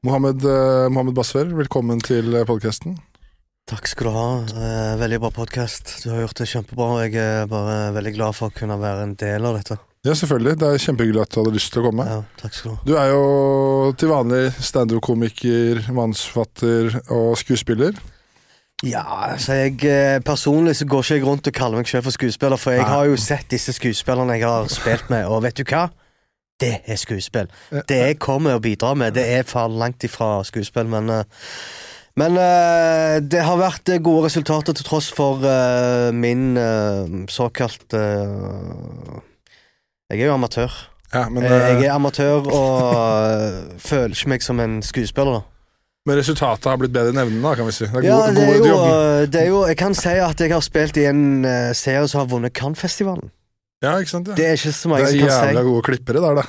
Mohammed, uh, Mohammed Basfer, velkommen til podkasten. Takk skal du ha. Eh, veldig bra podkast. Du har gjort det kjempebra. og Jeg er bare veldig glad for å kunne være en del av dette. Ja, selvfølgelig. Det er kjempehyggelig at du hadde lyst til å komme. Ja, takk skal Du ha Du er jo til vanlig standup-komiker, mannsfatter og skuespiller. Ja, altså jeg eh, Personlig så går ikke jeg rundt og kaller meg selv for skuespiller, for jeg Nei. har jo sett disse skuespillerne jeg har spilt med, og vet du hva? Det er skuespill. Det jeg kommer og bidrar med, det er for langt ifra skuespill, men eh, Men eh, det har vært eh, gode resultater til tross for min såkalt Jeg er jo amatør. Ja, men, Jeg er amatør og føler ikke meg som en skuespiller. men resultatet har blitt bedre enn da, kan vi si. Det er Ja, god, det er, jo, det er jo Jeg kan si at jeg har spilt i en serie som har vunnet Cannes-festivalen. Ja, ikke sant? Ja. Det er ikke så Det mange er som kan jævla gode klippere der, da.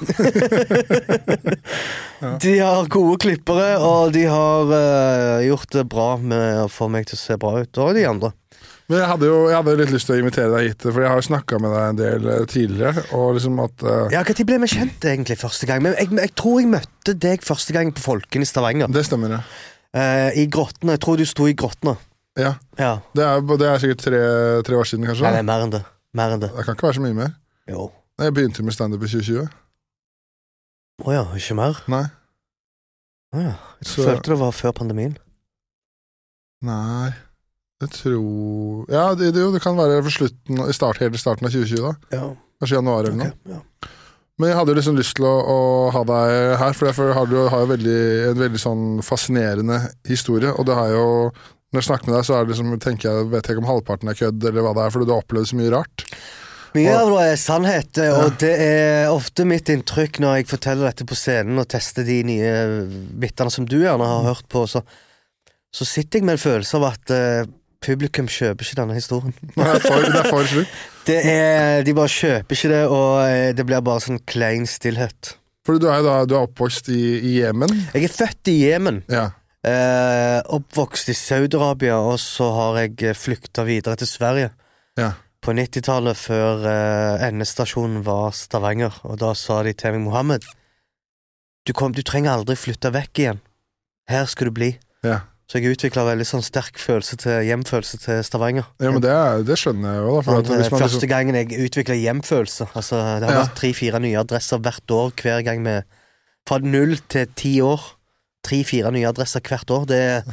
De har gode klippere, og de har uh, gjort det bra med å få meg til å se bra ut. Og de andre. Men jeg hadde jo jeg hadde litt lyst til å invitere deg hit, for jeg har jo snakka med deg en del eh, tidligere. Og liksom at Uh... Ja, Når ble vi kjent egentlig første gang? Men jeg, jeg tror jeg møtte deg første gang på Folken i Stavanger. Det stemmer, ja. Uh, I grottene. Jeg tror du sto i grottene. ja. Ja. Det er, det er sikkert tre, tre år siden, kanskje? Nei, det er mer enn det. Mer enn det. Det kan ikke være så mye mer. Jo. Jeg begynte med standup i 2020. Å ja, ikke mer? Nei. Å ja. Jeg Så- følte det var før pandemien. Nei Jeg tror Ja, det, det, jo, det kan være for slutten, i start, helt i starten av 2020, da. Ja, Kanskje januar eller noe. ja. Men jeg hadde jo liksom lyst til å, å ha deg her, for jeg har, du har jo veldig, en veldig sånn fascinerende historie. Og det har jo Når jeg snakker med deg, så det liksom, tenker jeg, vet jeg ikke om halvparten er kødd, eller hva det er, fordi du har opplevd så mye rart. Mye av det er sannhet, eh, og det er ofte mitt inntrykk når jeg forteller dette på scenen og tester de nye bitene som du gjerne har hørt på, så, så sitter jeg med en følelse av at uh, publikum kjøper ikke denne historien. Det er for, det er for. Det er, de bare kjøper ikke det, og eh, det blir bare sånn klein stillhet. Fordi du er da du er oppvokst i, i Jemen. Jeg er født i Jemen, Ja. Eh, oppvokst i Saudi-Arabia, og så har jeg flykta videre til Sverige. Ja. På 90-tallet, før eh, endestasjonen var Stavanger, og da sa de til meg, Mohammed, du, kom, du trenger aldri flytte vekk igjen. Her skal du bli. Ja. Så jeg utvikla veldig sånn sterk følelse til hjemfølelse til Stavanger. ja, men det, det skjønner jeg jo, da. For Sånn, første liksom, gangen jeg utvikla hjemfølelse. Altså, det har Ja. vært tre-fire nye adresser hvert år hver gang med Fra null til ti år. Tre-fire nye adresser hvert år. Det er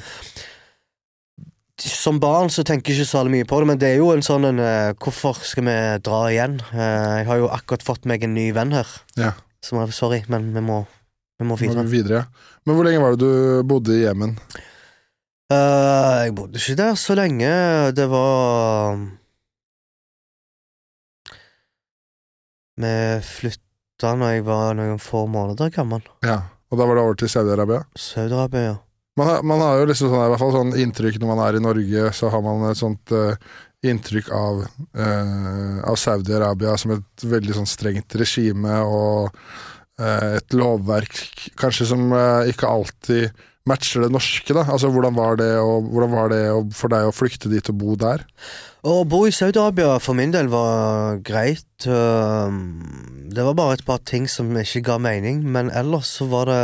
Som barn så tenker jeg ikke så mye på det, men det er jo en sånn en uh, Hvorfor skal vi dra igjen? Uh, jeg har jo akkurat fått meg en ny venn her. Ja. Som er, sorry, men vi må, vi må må videre. vi videre. Men hvor lenge var det du bodde i Jemen? Uh, jeg bodde ikke der så lenge. Det var Vi flytta når jeg var noen få måneder gammel. Ja. Og da var det over til Saudi-Arabia? Saudi-Arabia, ja. Man, har- man har jo liksom sånn, i hvert fall sånn inntrykk når man er i Norge, så har man et sånt uh, inntrykk av, uh, av Saudi-Arabia som et veldig sånn strengt regime og uh, et lovverk kanskje som ikke alltid matcher det norske, da. Altså hvordan var det, og, hvordan var det for deg å flykte dit og bo der? Å bo i Saudi-Arabia for min del var greit. Det var bare et par ting som ikke ga mening, men ellers så var det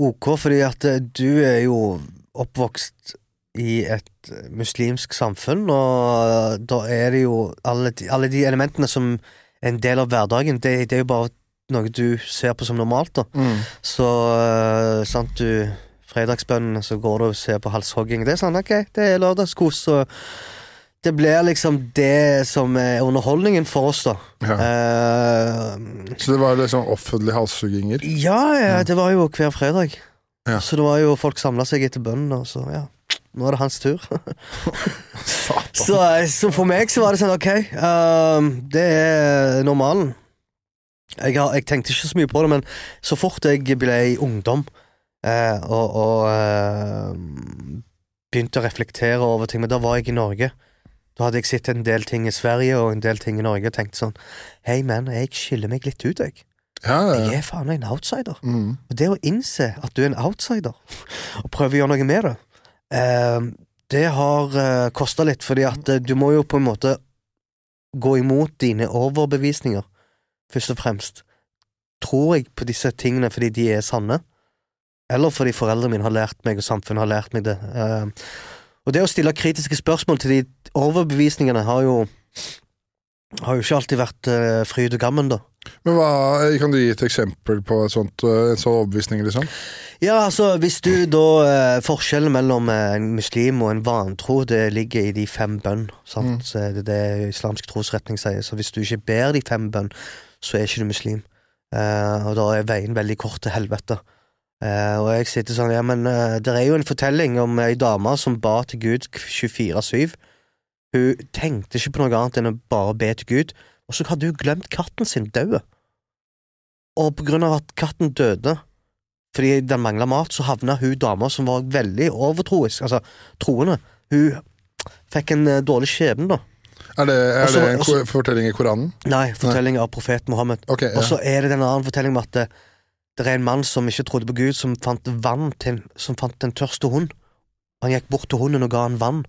ok, fordi at eh, du er jo oppvokst i et eh, muslimsk samfunn, og da er det jo alle de, alle de elementene som er en del av hverdagen, det, det er jo bare noe du ser på som normalt, da. Så øh, sant du Fredagsbønnen, så går du og ser på halshogging. Det er sånn, ok, det er lørdagskos, og det blir liksom det som er underholdningen for oss, da. Ja. Uh, Så det var liksom offentlige halshugginger? ja, ja, det var jo hver fredag. Ja. Så det var jo folk samla seg etter bønnen, og så ja. Nå er det hans tur. Så, eh, så for meg så var det sånn, ok, uh, det er normalen. Jeg, har, jeg tenkte ikke så mye på det, men så fort jeg ble ungdom eh, og, og eh, begynte å reflektere over ting Men da var jeg i Norge. Da hadde jeg sett en del ting i Sverige og en del ting i Norge og tenkt sånn Hei, men jeg skiller meg litt ut, jeg. Ja, ja, Jeg er faen meg en outsider. Mm. Og det å innse at du er en outsider, og prøve å gjøre noe med det, eh, det har eh, kosta litt, fordi at eh, du må jo på en måte gå imot dine overbevisninger, først og fremst. Tror jeg på disse tingene fordi de er sanne, eller fordi foreldrene mine har lært meg, og samfunnet har lært meg det. Eh, og det å stille kritiske spørsmål til de overbevisningene har jo har jo ikke alltid vært uh, fryd og gammen, da. Men hva, Kan du gi et eksempel på sånt, en sånn overbevisning, liksom? Ja, altså, hvis du da eh, Forskjellen mellom en muslim og en vantro, det ligger i de fem bønn. Sant? Mm. Så det er det islamsk trosretning sier. Så hvis du ikke ber de fem bønn, så er ikke du muslim. Uh, og da er veien veldig kort til helvete. Uh, og jeg sitter sånn, ja, men uh, det er jo en fortelling om ei dame som ba til Gud 24-7. Hun tenkte ikke på noe annet enn å bare be til Gud, og så hadde hun glemt katten sin død. Og på grunn av at katten døde, fordi den mangla mat, så havna hun dama som var veldig overtroisk, altså troende, hun fikk en dårlig skjebne, da. Er det, er også, det en også, fortelling i Koranen? Nei, fortelling nei. av profet Mohammed. Okay, ja. Og så er det den annen fortelling om at det, det, er en mann som ikke trodde på Gud, som fant vann til, som fant en tørste hund. Han gikk bort til hunden og ga han vann.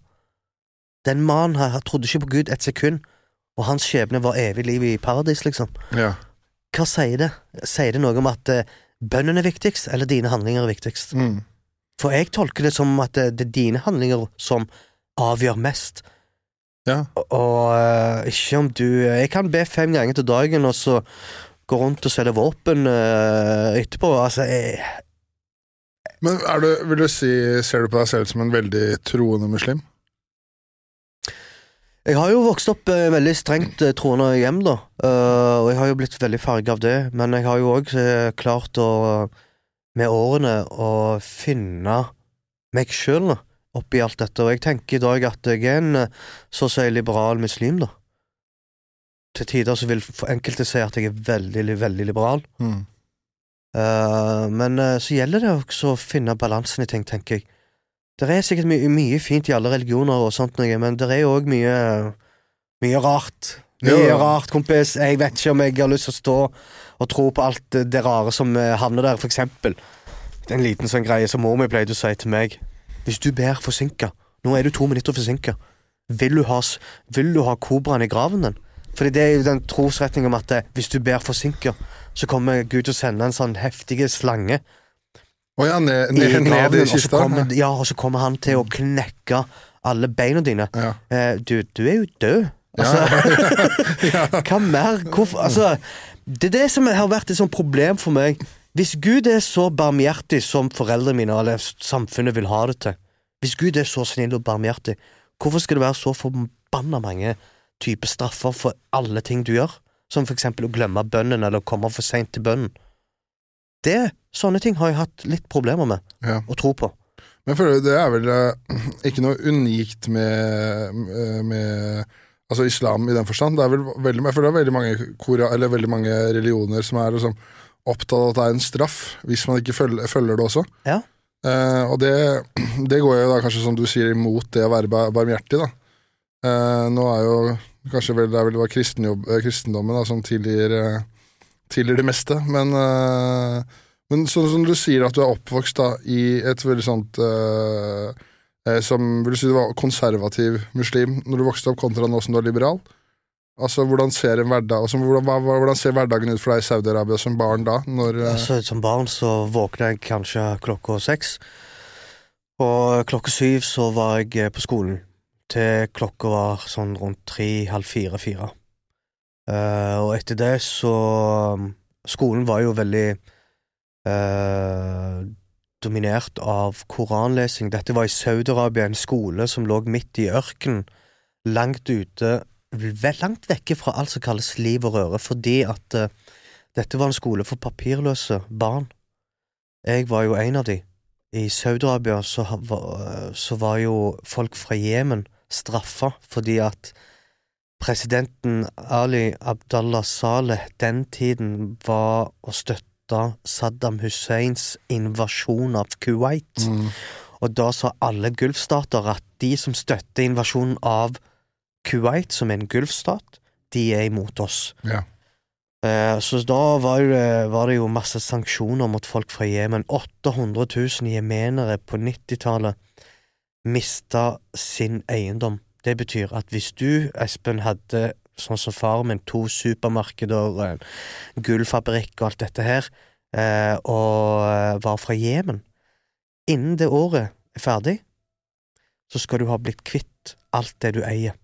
Den mannen her trodde ikke på Gud et sekund, og hans skjebne var evig liv i paradis, liksom. Ja. Hva sier det? Sier det noe om at uh, bønnen er viktigst, eller dine handlinger er viktigst? Mm. For jeg tolker det som at det, det er dine handlinger som avgjør mest. Ja. Og uh, ikke om du Jeg kan be fem ganger til dagen, og så gå rundt og selge våpen uh, etterpå. Altså, jeg Men du, vil du si, ser du på deg selv som en veldig troende muslim? Jeg har jo vokst opp uh, veldig strengt uh, troende hjem, da. og jeg har jo blitt veldig farga av det. Men jeg har jo òg klart å, med årene, å finne meg sjøl, da oppi alt dette, og jeg tenker i dag at jeg er en eh, så å si liberal muslim, da. Til tider så vil enkelte si at jeg er veldig, veldig liberal. Mm. Uh, men uh, så gjelder det også å finne balansen i ting, tenker jeg. Det er sikkert my mye fint i alle religioner og sånt men det er òg mye, mye rart. Mye ja. rart, kompis. Jeg vet ikke om jeg har lyst til å stå og tro på alt det rare som havner der, for eksempel. Det er en liten sånn greie som mor mi pleide å si til meg. Hvis du ber forsinka, nå er du to minutter forsinka, vil du ha, vil du ha kobraen i graven din? Fordi det er jo den trosretningen om at eh, hvis du ber forsinka, så kommer Gud til å sende en sånn heftig slange. Oh ja, ned, ned, i ned i og, så kommer, ja, og så kommer han til å knekke alle beina dine. Ja. Eh, du, du, er jo død. Altså, ja. hva mer? Hvorfor Altså, det er det som har vært et sånt problem for meg. Hvis Gud er så barmhjertig som foreldrene mine eller samfunnet vil ha det til, hvis Gud er så snill og barmhjertig, hvorfor skal det være så forbanna mange typer straffer for alle ting du gjør, som for eksempel å glemme bønnen eller å komme for seint til bønnen? Det, Sånne ting har jeg hatt litt problemer med ja. å tro på. Men føler du det er vel uh, ikke noe unikt med, uh, med altså islam i den forstand? Det er vel veldig, jeg føler det er veldig mange, kora, veldig mange religioner som er liksom opptatt av at det er en straff hvis man ikke følger, følger det også. Ja. Eh, og det, det, går jo da kanskje, som du sier, imot det å være barmhjertig, da. Eh, nå er jo kanskje vel, det vel var eh, kristendommen da, som tilgir, eh, tilgir det meste, men, eh, men sånn som du sier at du er oppvokst da i et veldig sånt eh, som vil si du var konservativ muslim når du vokste opp, kontra nå som du er liberal. Altså, Hvordan ser en hverdag altså, hvordan, hvordan, ser hverdagen ut for deg i Saudi-Arabia som barn da? Når, altså, som barn så våkna jeg kanskje klokka seks. Og klokka syv så var jeg eh, på skolen. Til klokka var sånn rundt tre-halv fire-fire. Uh, og etter det så um, Skolen var jo veldig uh, dominert av koranlesing. Dette var i Saudi-Arabia, en skole som lå midt i ørkenen, langt ute langt vekke fra alt som kalles liv og røre, fordi at uh, dette var en skole for papirløse barn. Jeg var jo en av de. I Saudi-Arabia så, så, var jo folk fra Jemen straffa fordi at presidenten Ali Abdallah Saleh den tiden var å støtte Saddam Husseins invasjon av Kuwait. Mm. Og da sa alle gulfstater at de som støtter invasjonen av Kuwait, som er en gulfstat, de er imot oss. Ja. Eh, så da var det, var det, jo masse sanksjoner mot folk fra Jemen. 800 000 jemenere på 90-tallet mista sin eiendom. Det betyr at hvis du, Espen, hadde, sånn som faren min, to supermarkeder, en gullfabrikk og alt dette her, eh, og var fra Jemen, innen det året er ferdig, så skal du ha blitt kvitt alt det du eier.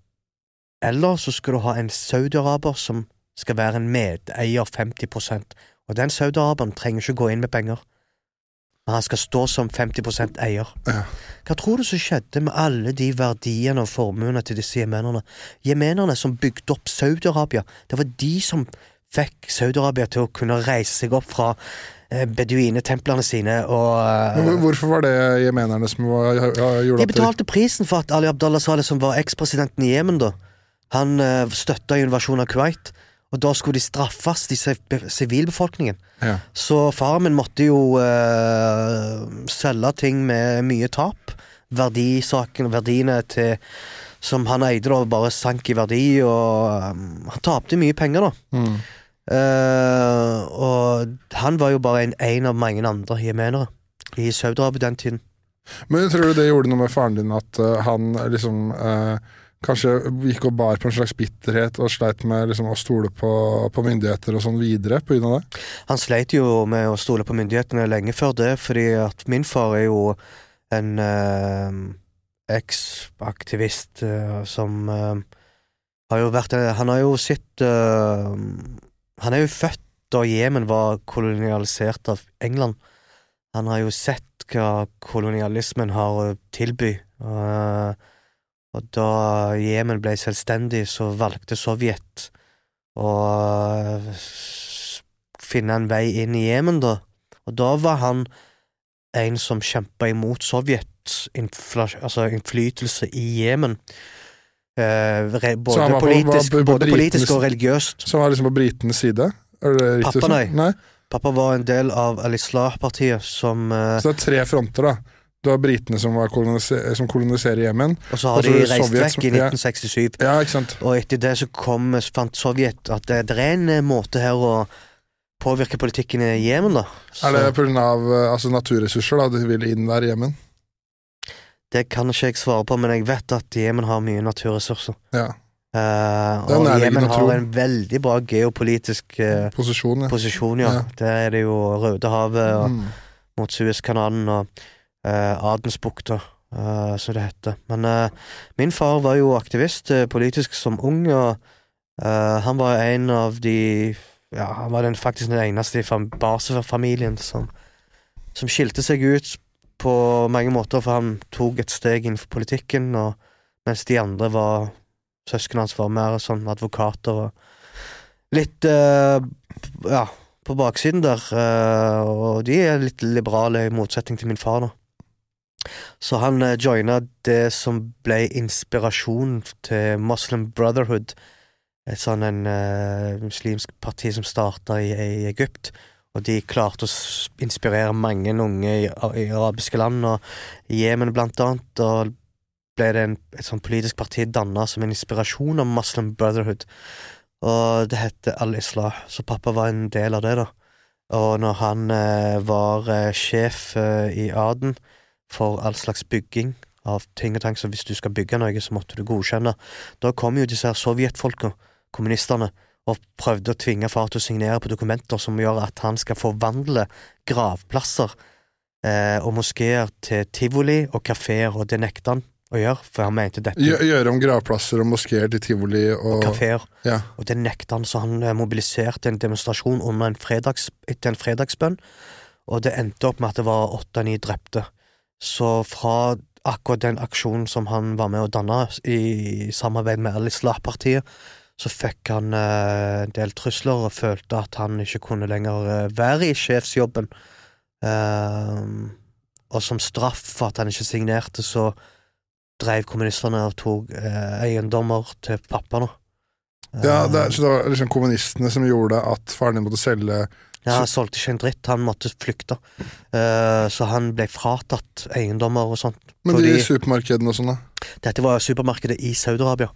Eller så skal du ha en saudiaraber som skal være en medeier 50% og den saudiaraberen trenger ikke gå inn med penger. Men han skal stå som 50 eier. Ja. Hva tror du som skjedde med alle de verdiene og formuene til disse jemenerne? Jemenerne som bygde opp Saudi-Arabia, det var de som fikk Saudi-Arabia til å kunne reise seg opp fra eh, beduinetemplene sine og eh, Men Hvorfor var det jemenerne som var, gjorde det? de betalte prisen for at Ali Abdallah Saleh, som var ekspresidenten i Jemen, da, han uh, støtta invasjonen av Kuwait, og da skulle de straffes, de sivilbefolkningen. ja. Så faren min måtte jo uh, selge ting med mye tap. Verdisaken, verdiene til som han eide, da, bare sank i verdi, og um, han tapte mye penger, da. Mm. Uh, og han var jo bare en, en av mange andre jemenere i Saudi-Arabia den tiden. Men tror du det gjorde noe med faren din at uh, han liksom eh, kanskje gikk og bar på en slags bitterhet og sleit med liksom, å stole på, på myndigheter og sånn videre av det? Han sleit jo med å stole på myndighetene lenge før det, fordi at min far er jo en eh, eks-aktivist eh, som eh, har jo vært eh, Han har jo sett eh, Han er jo født da Jemen var kolonialisert av England. Han har jo sett hva kolonialismen har å tilby. eh, og da Jemen ble selvstendig, så valgte Sovjet å eh, finne en vei inn i Jemen, da. Og da var han en som kjempa imot Sovjets altså innflytelse i Jemen. Eh, både, politisk, på både politisk og religiøst. Som var liksom på britenes side? Pappa, nei. nei. Pappa var en del av Al-Islah-partiet, som eh, Så det er tre fronter, da. Du har britene som, var kolonise som koloniserer Jemen. Og så har de er reist Sovjet vekk i 1967. Ja, ikke sant? Og etter det så kom, fant Sovjet at det, det er en eh, måte her å påvirke politikken i Jemen, da. Så Er det pga. Altså, naturressurser da, de vil inn der i Jemen? det kan ikke jeg svare på, men jeg vet at Jemen har mye naturressurser. Ja. Uh, og Jemen har en veldig bra geopolitisk uh, Posisjon, ja. posisjon, ja. Ja. Der er det jo Rødehavet og Mm. mot Suezkanalen og uh, Adensbukta, eh, som det heter. Men eh, min far var jo aktivist eh, politisk som ung, og eh, han var en av de Ja, han var den, faktisk den eneste i basefamilien som, som skilte seg ut på mange måter, for han tok et steg innenfor politikken, og, mens de andre var Søsknene hans var mer sånn advokater og litt eh, Ja, på baksiden der, eh, og de er litt liberale i motsetning til min far, da. Så han uh, joina det som ble inspirasjon til Muslim Brotherhood, et sånn en uh, muslimsk parti som starta i, i Egypt. Og de klarte å inspirere mange unge i, i arabiske land, og i Jemen blant annet. Og ble det en, et sånn politisk parti danna som en inspirasjon av Muslim Brotherhood. Og det heter Al-Islah, så pappa var en del av det, da. Og når han eh, var eh, sjef eh, i Aden for all slags bygging av ting og tang, så hvis du skal bygge noe, så måtte du godkjenne. Da kom jo disse her sovjetfolka, kommunistene, og prøvde å tvinge far til å signere på dokumenter som gjør at han skal forvandle gravplasser eh, og moskeer til tivoli og kafeer, og det nekta han å gjøre, for han mente dette Gjøre Gjøre om gravplasser og moskeer til tivoli og kafeer. Ja. Og det nekta han, så han eh, mobiliserte en demonstrasjon under en fredags, etter en fredagsbønn, og det endte opp med at det var åtte-ni drepte. Så fra akkurat den aksjonen som han var med å danne i samarbeid med Al-Islah-partiet, så fikk han eh, en del trusler og følte at han ikke kunne lenger eh, være i sjefsjobben. Eh, og som straff for at han ikke signerte, så drev kommunistene og tok eh, eiendommer til pappa nå. Ja, det, Eh, så det var liksom kommunistene som gjorde at faren din måtte selge Ja, han solgte ikke en dritt, han måtte flykte. Uh, så han ble fratatt eiendommer og sånt. Men de supermarkedene og sånn, da? dette var supermarkedet i Saudi-Arabia.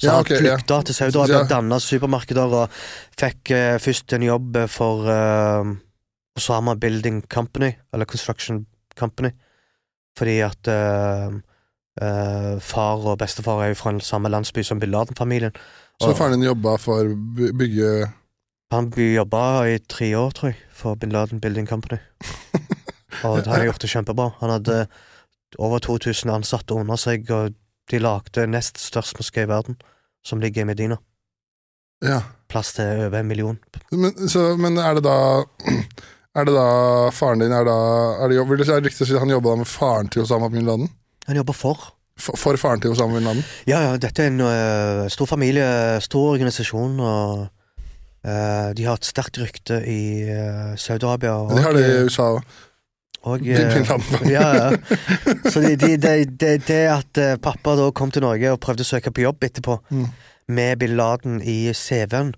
Så Ja, han flykta ja. til Saudi-Arabia, Ja. danna supermarkeder og fikk uh, først en jobb for uh, Osama Building Company, eller Construction Company, fordi at far og bestefar er jo fra den samme landsby som Bin Laden-familien. Så faren din jobba for by- bygge Han jobba i tre år, tror jeg, for Bin Laden Building Company. og han har gjort det kjempebra. Han hadde over 2000 ansatte under seg, og de lagde nest størst moské i verden, som ligger i Medina. Ja. Plass til over en million. Men, så, men er det da Er det da faren din er da er det, jobb- er det riktig å si han jobba med faren til Osama bin Laden? Han jobber for. For, for faren til Osama bin Laden? Ja, ja, dette er en uh, stor familie, stor organisasjon, og de har et sterkt rykte i øh, Saudi-Arabia. De har det i USA òg. og, Laden. ja, ja. Så det de, de, de, at pappa da kom til Norge og prøvde å søke på jobb etterpå, Mm. med bin Laden i CV-en,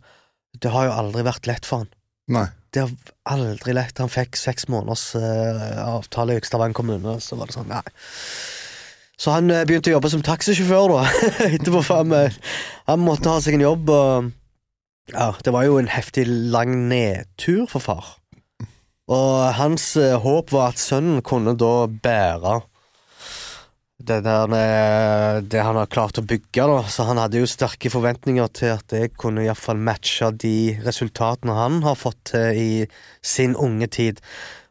det har jo aldri vært lett for han. Nei. Det har aldri lett. Han fikk seks måneders uh, avtale i Stavanger kommune, så var det sånn, nei. Så han begynte å jobbe som taxisjåfør, da, etterpå. For han, han måtte ha seg en jobb, og ja, det var jo en heftig lang nedtur for far. Og hans øh, håp var at sønnen kunne da bære det, der, øh, det han har klart å bygge, da. Så han hadde jo sterke forventninger til at det kunne iallfall matche de resultatene han har fått til i sin unge tid.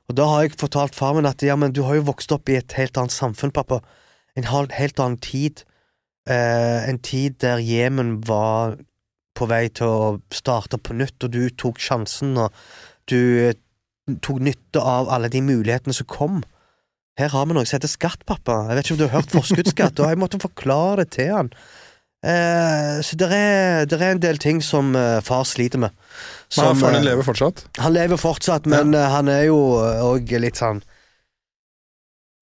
Og da har jeg fortalt far min at ja, men du har jo vokst opp i et helt annet samfunn, pappa. En helt annen tid. Eh, en tid der Jemen var på vei til å starte på nytt, og du tok sjansen, og du eh, tok nytte av alle de mulighetene som kom. Her har vi noe som heter skatt, pappa. Jeg vet ikke om du har hørt forskuddsskatt, og jeg måtte forklare det til han. Eh, så det er, er en del ting som eh, far sliter med. Men faren din eh, lever fortsatt? han lever fortsatt, men ja. han er jo òg litt sånn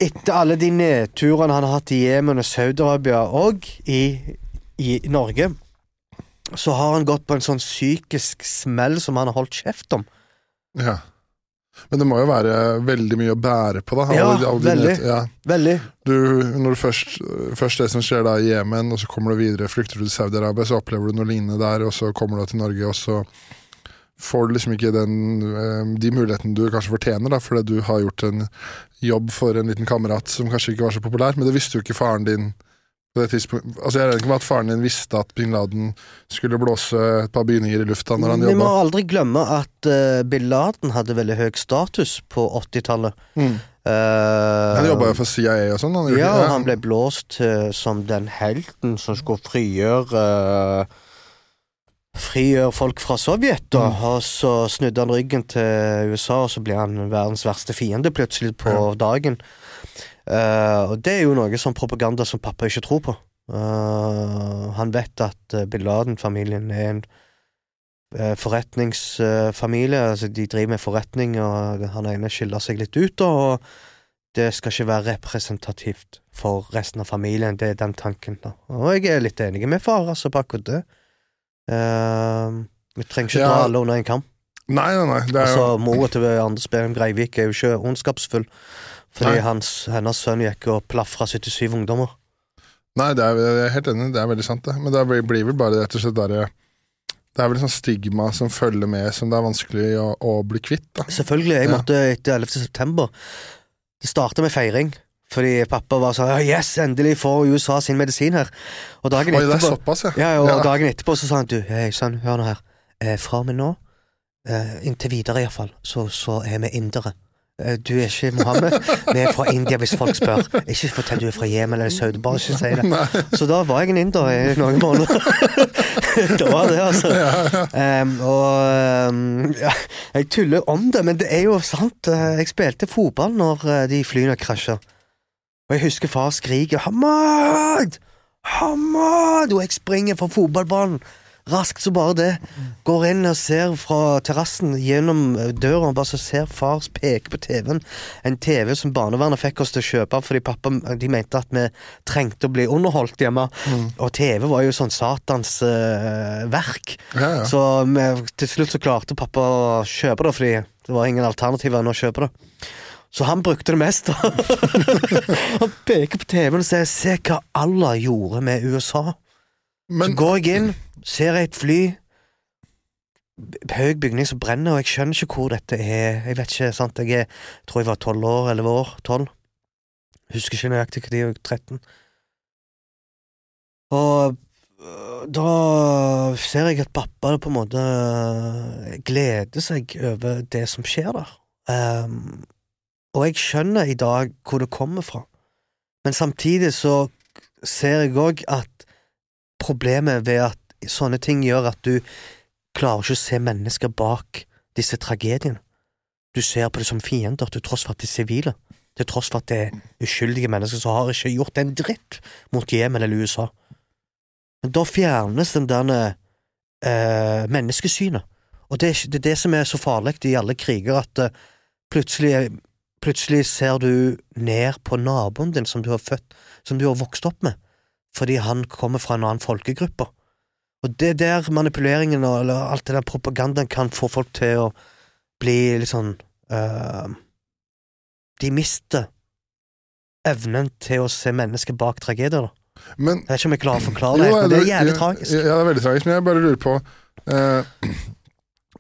Etter alle de nedturene han har hatt i Jemen og Saudi-Arabia, og i, i Norge, så har han gått på en sånn psykisk smell som han har holdt kjeft om. Ja. Men det må jo være veldig mye å bære på, da. Ja, Alle- veldig. Ja. Veldig. Du, når du først, først det som skjer da i Jemen, og så kommer du videre, flykter du til Saudi-Arabia, så opplever du noe lignende der, og så kommer du til Norge, og så får du liksom ikke den, eh, de mulighetene du kanskje fortjener, da, fordi du har gjort en jobb for en liten kamerat som kanskje ikke var så populær, men det visste jo ikke faren din på det tidspunktet. Altså Jeg regner ikke med at faren din visste at bin Laden skulle blåse et par bygninger i lufta når han Vi må aldri glemme at uh, bin Laden hadde veldig høy status på 80-tallet. Mm. Uh, Han jobba jo for CIA og sånn. Gjorde Ja, han ble blåst uh, som den helten som skulle frigjøre Frigjøre folk fra Sovjet, da. Mm. Og så snudde han ryggen til USA, og så ble han verdens verste fiende plutselig på Ja. dagen. Eh, og det er jo noe sånn propaganda som pappa ikke tror på. Uh, han vet at uh, bin Laden-familien er en forretningsfamilie. altså De driver med forretning, og han ene skiller seg litt ut, og det skal ikke være representativt for resten av familien. Det er den tanken, da. Og jeg er litt enig med far, altså, på akkurat det. Vi trenger ikke Ja. dra alle under en kamp. Nei, nei, nei. Det er Altså, jo Mora til Anders Behring Breivik er jo ikke ondskapsfull, fordi hans, hennes sønn gikk og plafra 77 ungdommer. Nei, det er, jeg er helt enig, det er veldig sant, det. Men det blir, vel bare rett og slett derre Det er vel et sånt stigma som følger med, som det er vanskelig å, å bli kvitt. da. Selvfølgelig. Jeg Ja. måtte etter 11. september Det starta med feiring. Fordi pappa var sånn «Ja, Yes, endelig får USA sin medisin her. Og dagen Oi, er etterpå såpass, ja. Ja, og Ja. dagen etterpå så sa han du, hei sønn, hør nå her. Eh, fra og med nå, eh, inntil videre iallfall, så, så er vi indere. Eh, du er ikke Mohammed, vi er fra India hvis folk spør. Ikke fortell du er fra Jemen eller Saudi, bare ikke si det. Nei. Så da var jeg en inder i noen måneder. det var det, altså. Um, og um, ja, jeg tuller om det, men det er jo sant. Eh, Jeg spilte fotball når eh, de flyene krasja. Og jeg husker far skriker 'Hamad! Hamad!' Og jeg springer fra fotballbanen. Raskt som bare det. Går inn og ser fra terrassen gjennom eh, døra, og bare så ser fars peke på TV-en. En TV som barnevernet fikk oss til å kjøpe fordi pappa de mente at vi trengte å bli underholdt hjemme. Mm. Og TV var jo sånn satans uh, verk. Ja, ja. Så vi, til slutt så klarte pappa å kjøpe det, fordi det var ingen alternativer enn å kjøpe det. Så han brukte det mest. han peker på TV-en og sier 'se hva Allah gjorde med USA'. Men så går jeg inn, ser jeg et fly, høy bygning som brenner, og jeg skjønner ikke hvor dette er. Jeg vet ikke, sant, jeg er, tror jeg var tolv år, elleve år, tolv. Husker ikke nøyaktig når jeg var 13. Og øh, da ser jeg at pappa på en måte gleder seg over det som skjer der. Um, Og jeg skjønner i dag hvor det kommer fra, men samtidig så ser jeg òg at problemet ved at sånne ting gjør at du klarer ikke å se mennesker bak disse tragediene. Du ser på det som fiender, til tross for at de er sivile. Til tross for at det er uskyldige mennesker som har ikke gjort en dritt mot Jemen eller USA. Men da fjernes den der eh, menneskesynet. Og det er, det er, det som er så farlig i alle kriger, at eh, plutselig, plutselig ser du ned på naboen din som du har født, som du har vokst opp med, fordi han kommer fra en annen folkegruppe. Og det er der manipuleringen og eller alt det der propagandaen kan få folk til å bli litt sånn uh, De mister evnen til å se mennesker bak tragedier. Men, jeg vet ikke om jeg klarer å forklare det, men det er jævlig tragisk. Ja, det er veldig tragisk, men jeg bare lurer på uh,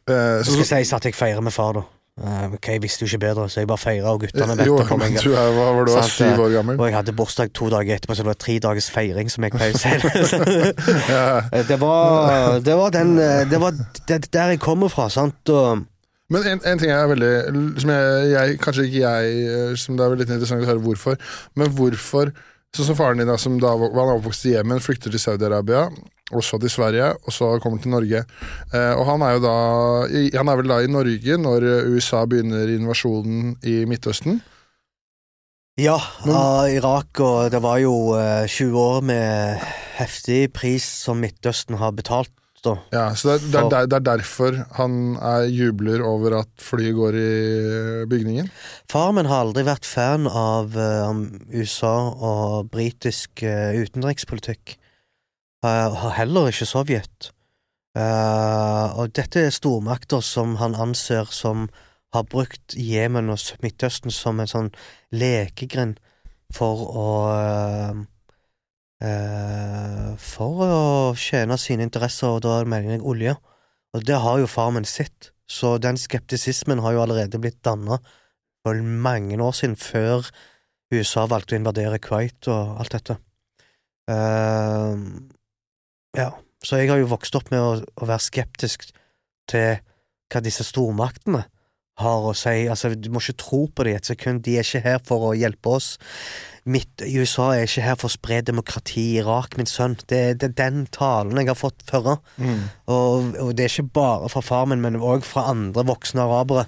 uh, så, skal sies at jeg feirer med far, da. Uh, ok, Jeg visste jo ikke bedre, så jeg bare feira, og guttene Jo, men du er, hva var du, var syv år gammel? Og jeg hadde bursdag to dager etterpå, så det var tre dagers feiring, som jeg pleier å si. det, var, det var den Det var der jeg kommer fra, sant, og men en, en, ting er veldig som jeg, jeg, Kanskje ikke jeg Som det er litt interessant å høre hvorfor. Men hvorfor Sånn som faren din, da, som da var han oppvokst i Jemen, flykter til Saudi-Arabia, og så til Sverige, og så kommer til Norge. Eh, og han er jo da Han er vel da i Norge når USA begynner invasjonen i Midtøsten? Ja, av Irak, og det var jo eh, 20 år med heftig pris som Midtøsten har betalt da. Ja, så det er, det, er, det er, derfor han er, jubler over at flyet går i bygningen? Far min har aldri vært fan av USA og britisk utenrikspolitikk. Uh, har heller ikke Sovjet. og dette er stormakter som han anser som har brukt Jemen og Midtøsten som en sånn lekegrind for å Uh, for å tjene sine interesser, og da mener jeg olje. Og det har jo far min sett, så den skeptisismen har jo allerede blitt danna for mange år siden, før USA valgte å invadere Kuwait og alt dette. Uh, ja, så jeg har jo vokst opp med å, å, være skeptisk til hva disse stormaktene har å si. Altså, du må ikke tro på dem et sekund, de er ikke her for å hjelpe oss mitt USA er ikke her for å spre demokrati i Irak, min sønn. Det, det er den talen jeg har fått før. Mm. Og, og, det er ikke bare fra far min, men òg fra andre voksne arabere.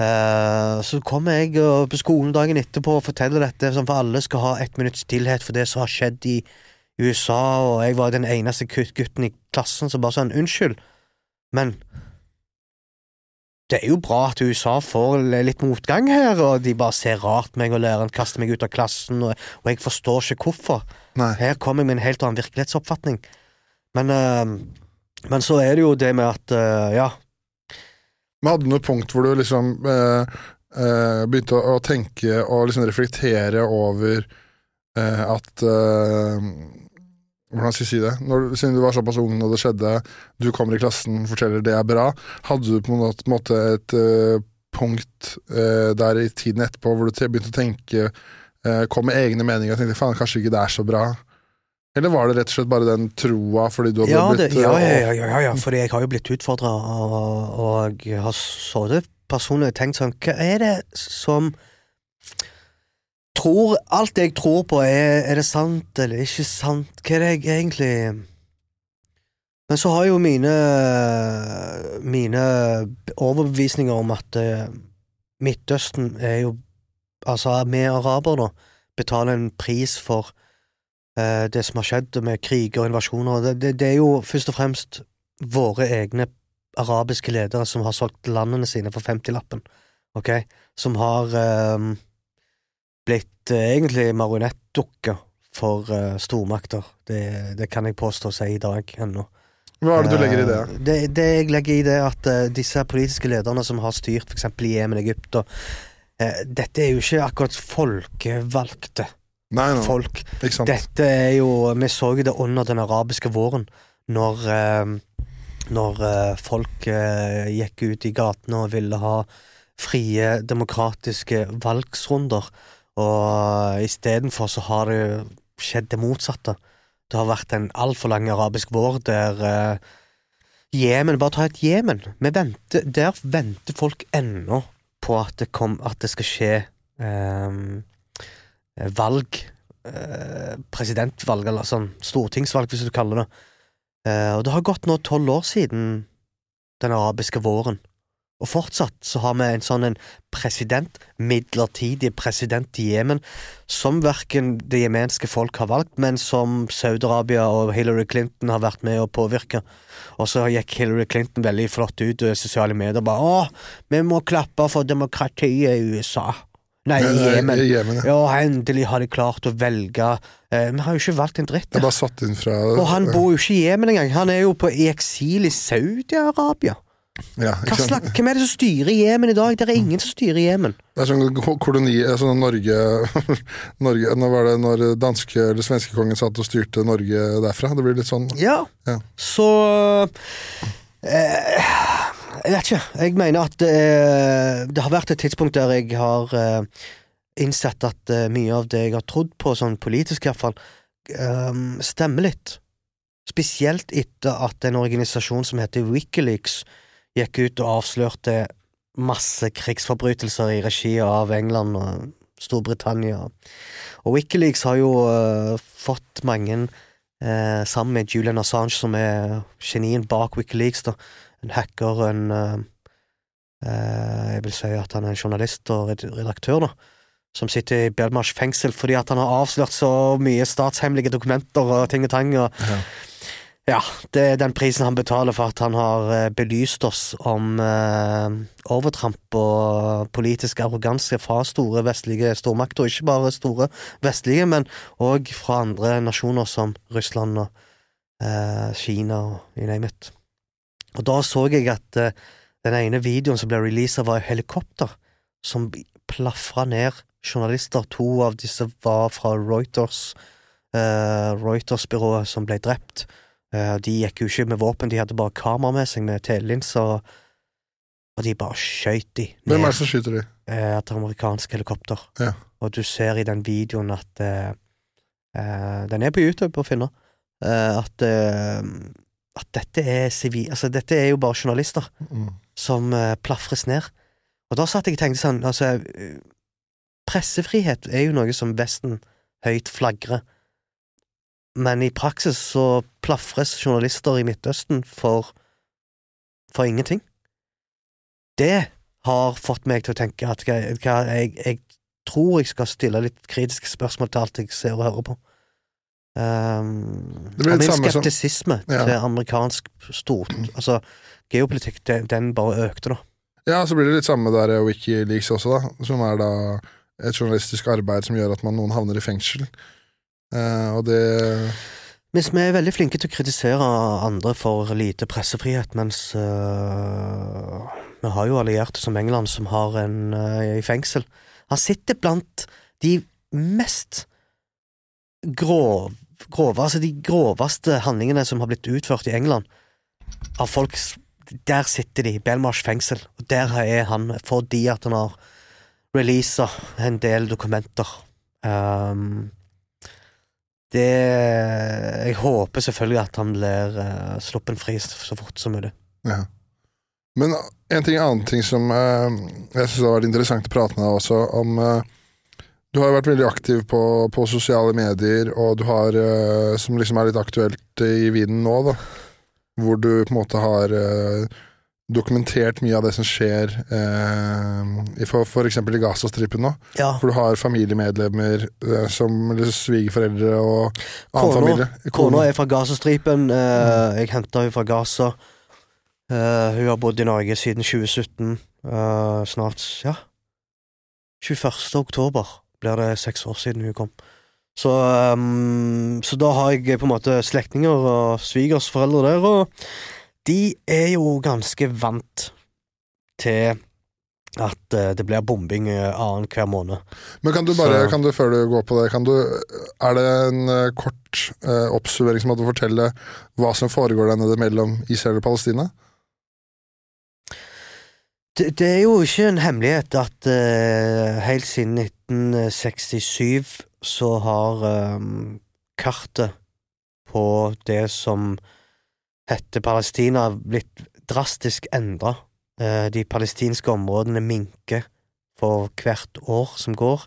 Uh, så kommer jeg uh, på skolen dagen etterpå og forteller dette, sånn for alle skal ha ett minutts stillhet for det som har skjedd i USA, og jeg var den eneste gutten i klassen som bare sånn unnskyld, men det er jo bra at USA får litt motgang her, og de bare ser rart meg, og læreren kaster meg ut av klassen, og, og jeg forstår ikke hvorfor. Nei. Her kommer jeg med en helt annen virkelighetsoppfatning. Men, uh, men så er det jo det med at uh, ja. Men hadde du noe punkt hvor du liksom uh, begynte å, å, tenke og liksom reflektere over at hvordan skal jeg si det? Når, siden du var såpass ung da det skjedde, du kommer i klassen, forteller det er bra. Hadde du på en måte et uh, punkt uh, der i tiden etterpå hvor du begynte å tenke, uh, kom med egne meninger og tenkte faen, kanskje ikke det er så bra? Eller var det rett og slett bare den troa fordi du hadde ja, blitt det, ja, ja, ja, ja, ja, fordi jeg har jo blitt utfordra, og, og jeg har så det personlig tenkt sånn Hva er det som tror Alt jeg tror på, er, er det sant eller ikke sant? Hva er det jeg egentlig Men så har jo mine Mine overbevisninger om at uh, Midtøsten er jo Altså, vi arabere, da, betaler en pris for uh, det som har skjedd med kriger og invasjoner. Det, det, det, er jo først og fremst våre egne arabiske ledere som har solgt landene sine for 50-lappen, ok? Som har uh, blitt uh, egentlig marionettdukker for uh, stormakter. Det, det, kan jeg påstå å si i dag ennå. Hva er det du legger i det? Uh, det, det jeg legger i det, at disse politiske lederne som har styrt f.eks. i Jemen, Egypt og Dette er jo ikke akkurat folkevalgte nei, nei. folk. Dette er jo Vi så jo det under den arabiske våren, når når folk gikk ut i gatene og ville ha frie, demokratiske valgsrunder. Og istedenfor så har det skjedd det motsatte. Det har vært en altfor lang arabisk vår der uh, Jemen Bare ta et Jemen. Der venter folk ennå på at det, kom, at det skal skje eh, valg. Eh, presidentvalg, eller sånn stortingsvalg, hvis du kaller det. Eh, og det har gått nå tolv år siden den arabiske våren. Og fortsatt så har vi en sånn en president, midlertidig president i Jemen, som verken det jemenske folk har valgt, men som Saudi-Arabia og Hillary Clinton har vært med å påvirke. Og så gikk Hillary Clinton veldig flott ut i sosiale medier og bare 'Å, vi må klappe for demokratiet i USA'. Nei, i Jemen. I Jemen, ja. Ja, endelig har de klart å velge eh, Vi har jo ikke valgt en dritt. Det er bare satt inn fra Og han bor jo ikke i Jemen engang. Han er jo på, i eksil i Saudi-Arabia. Ja, slags- Hvem er det som styrer Jemen i dag? Det er ingen som styrer Jemen. Det er sånn ko- koloni altså Norge, Norge Når var det når danske eller svenske kongen satt og styrte Norge derfra? Det blir litt sånn Ja. Ja. Så eh, Jeg vet ikke. Jeg mener at eh, det har vært et tidspunkt der jeg har eh, innsett at eh, mye av det jeg har trodd på, sånn politisk iallfall, eh, stemmer litt. Spesielt etter at en organisasjon som heter Wikileaks gikk ut og avslørte masse krigsforbrytelser i regi av England og Storbritannia. Og Wikileaks har jo uh, fått mange uh, sammen med Julian Assange, som er genien bak Wikileaks, da. En hacker, en uh, Jeg vil si at han er en journalist og redaktør, da. Som sitter i Belmarsh fengsel fordi at han har avslørt så mye statshemmelige dokumenter og ting og tang. Og, Ja. Ja, det er den prisen han betaler for at han har eh, belyst oss om eh, overtramp og politisk arroganse fra store vestlige stormakter, og ikke bare store vestlige, men òg fra andre nasjoner som Russland og eh, Kina og you name it. Og da så jeg at eh, den ene videoen som ble releasa, var et helikopter som plafra ned journalister. To av disse var fra Reuters, eh, Reuters-byrået som ble drept. Eh, de gikk jo ikke med våpen, de hadde bare kamera med seg med telelinser, og, de bare skjøt de Hvem er det som skyter de? eh, et amerikansk helikopter. Ja. Og du ser i den videoen at uh, uh, Den er på YouTube å finne. Uh, at, at dette er sivil... Altså, dette er jo bare journalister Mm. som plafres ned. Og da satt jeg og tenkte sånn Altså, pressefrihet er jo noe som Vesten høyt flagrer. Men i praksis så plafres journalister i Midtøsten for for ingenting. Det har fått meg til å tenke at jeg, jeg, tror jeg skal stille litt kritiske spørsmål til alt jeg ser og hører på. Um, Det blir det samme som- skeptisisme Ja. til amerikansk stort Altså, geopolitikk, den, den bare økte, da. Ja, så blir det litt samme der eh, Wikileaks også, da. Som er da et journalistisk arbeid som gjør at man, noen havner i fengsel. Eh, og det Mens vi er veldig flinke til å kritisere andre for lite pressefrihet, mens uh, vi har jo allierte som England som har en uh, i fengsel. Han sitter blant de mest grov, grove, altså de groveste handlingene som har blitt utført i England av folk Der sitter de, Belmarsh fengsel, og der er han fordi at han har releasa en del dokumenter. Um, det Jeg håper selvfølgelig at han blir uh, sluppen fri så fort som mulig. Ja. Men en ting, annen ting som uh, jeg syns har vært interessant å prate med deg også om uh, Du har jo vært veldig aktiv på, på sosiale medier, og du har uh, Som liksom er litt aktuelt i vinden nå, da. Hvor du på en måte har eh, dokumentert mye av det som skjer eh, for, f.eks. i Gazastripen nå. Ja, Hvor du har familiemedlemmer eh, som svigerforeldre og annen Kono. familie. Kona er fra Gazastripen. Eh, jeg henta henne fra Gaza. Eh, hun har bodd i Norge siden 2017. Eh, snart ja 21. oktober blir det seks år siden hun kom. Så, um, så da har jeg på en måte slektninger og svigersforeldre der, og de er jo ganske vant til at eh, det blir bombing uh, annenhver måned. Men kan du bare, kan du før du går på det, kan du, er det en eh, kort eh, oppsummering som hadde fortelle hva som foregår der nede mellom Israel og Palestina? Det, det er jo ikke en hemmelighet at eh, helt siden 1967 så har ehm, kartet på det som heter Palestina, blitt drastisk endra. de palestinske områdene minker for hvert år som går.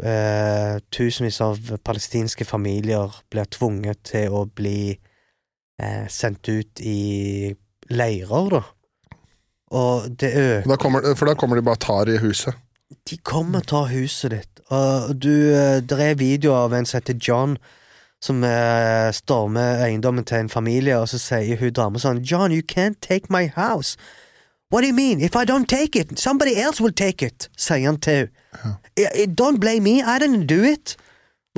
Eh, tusenvis av palestinske familier blir tvunget til å bli eh, sendt ut i leirer, da. Og det øker Da kommer, for da kommer de bare og tar i huset. De kommer og tar huset ditt. Og du, eh, det er videoer av en som heter John, som uh, stormer eiendommen til en familie, og så sier hun dama sånn John, you can't take my house. What do you mean? If I don't take it, somebody else will take it, sier han til henne. "I- I- Don't blame me, I didn't do it.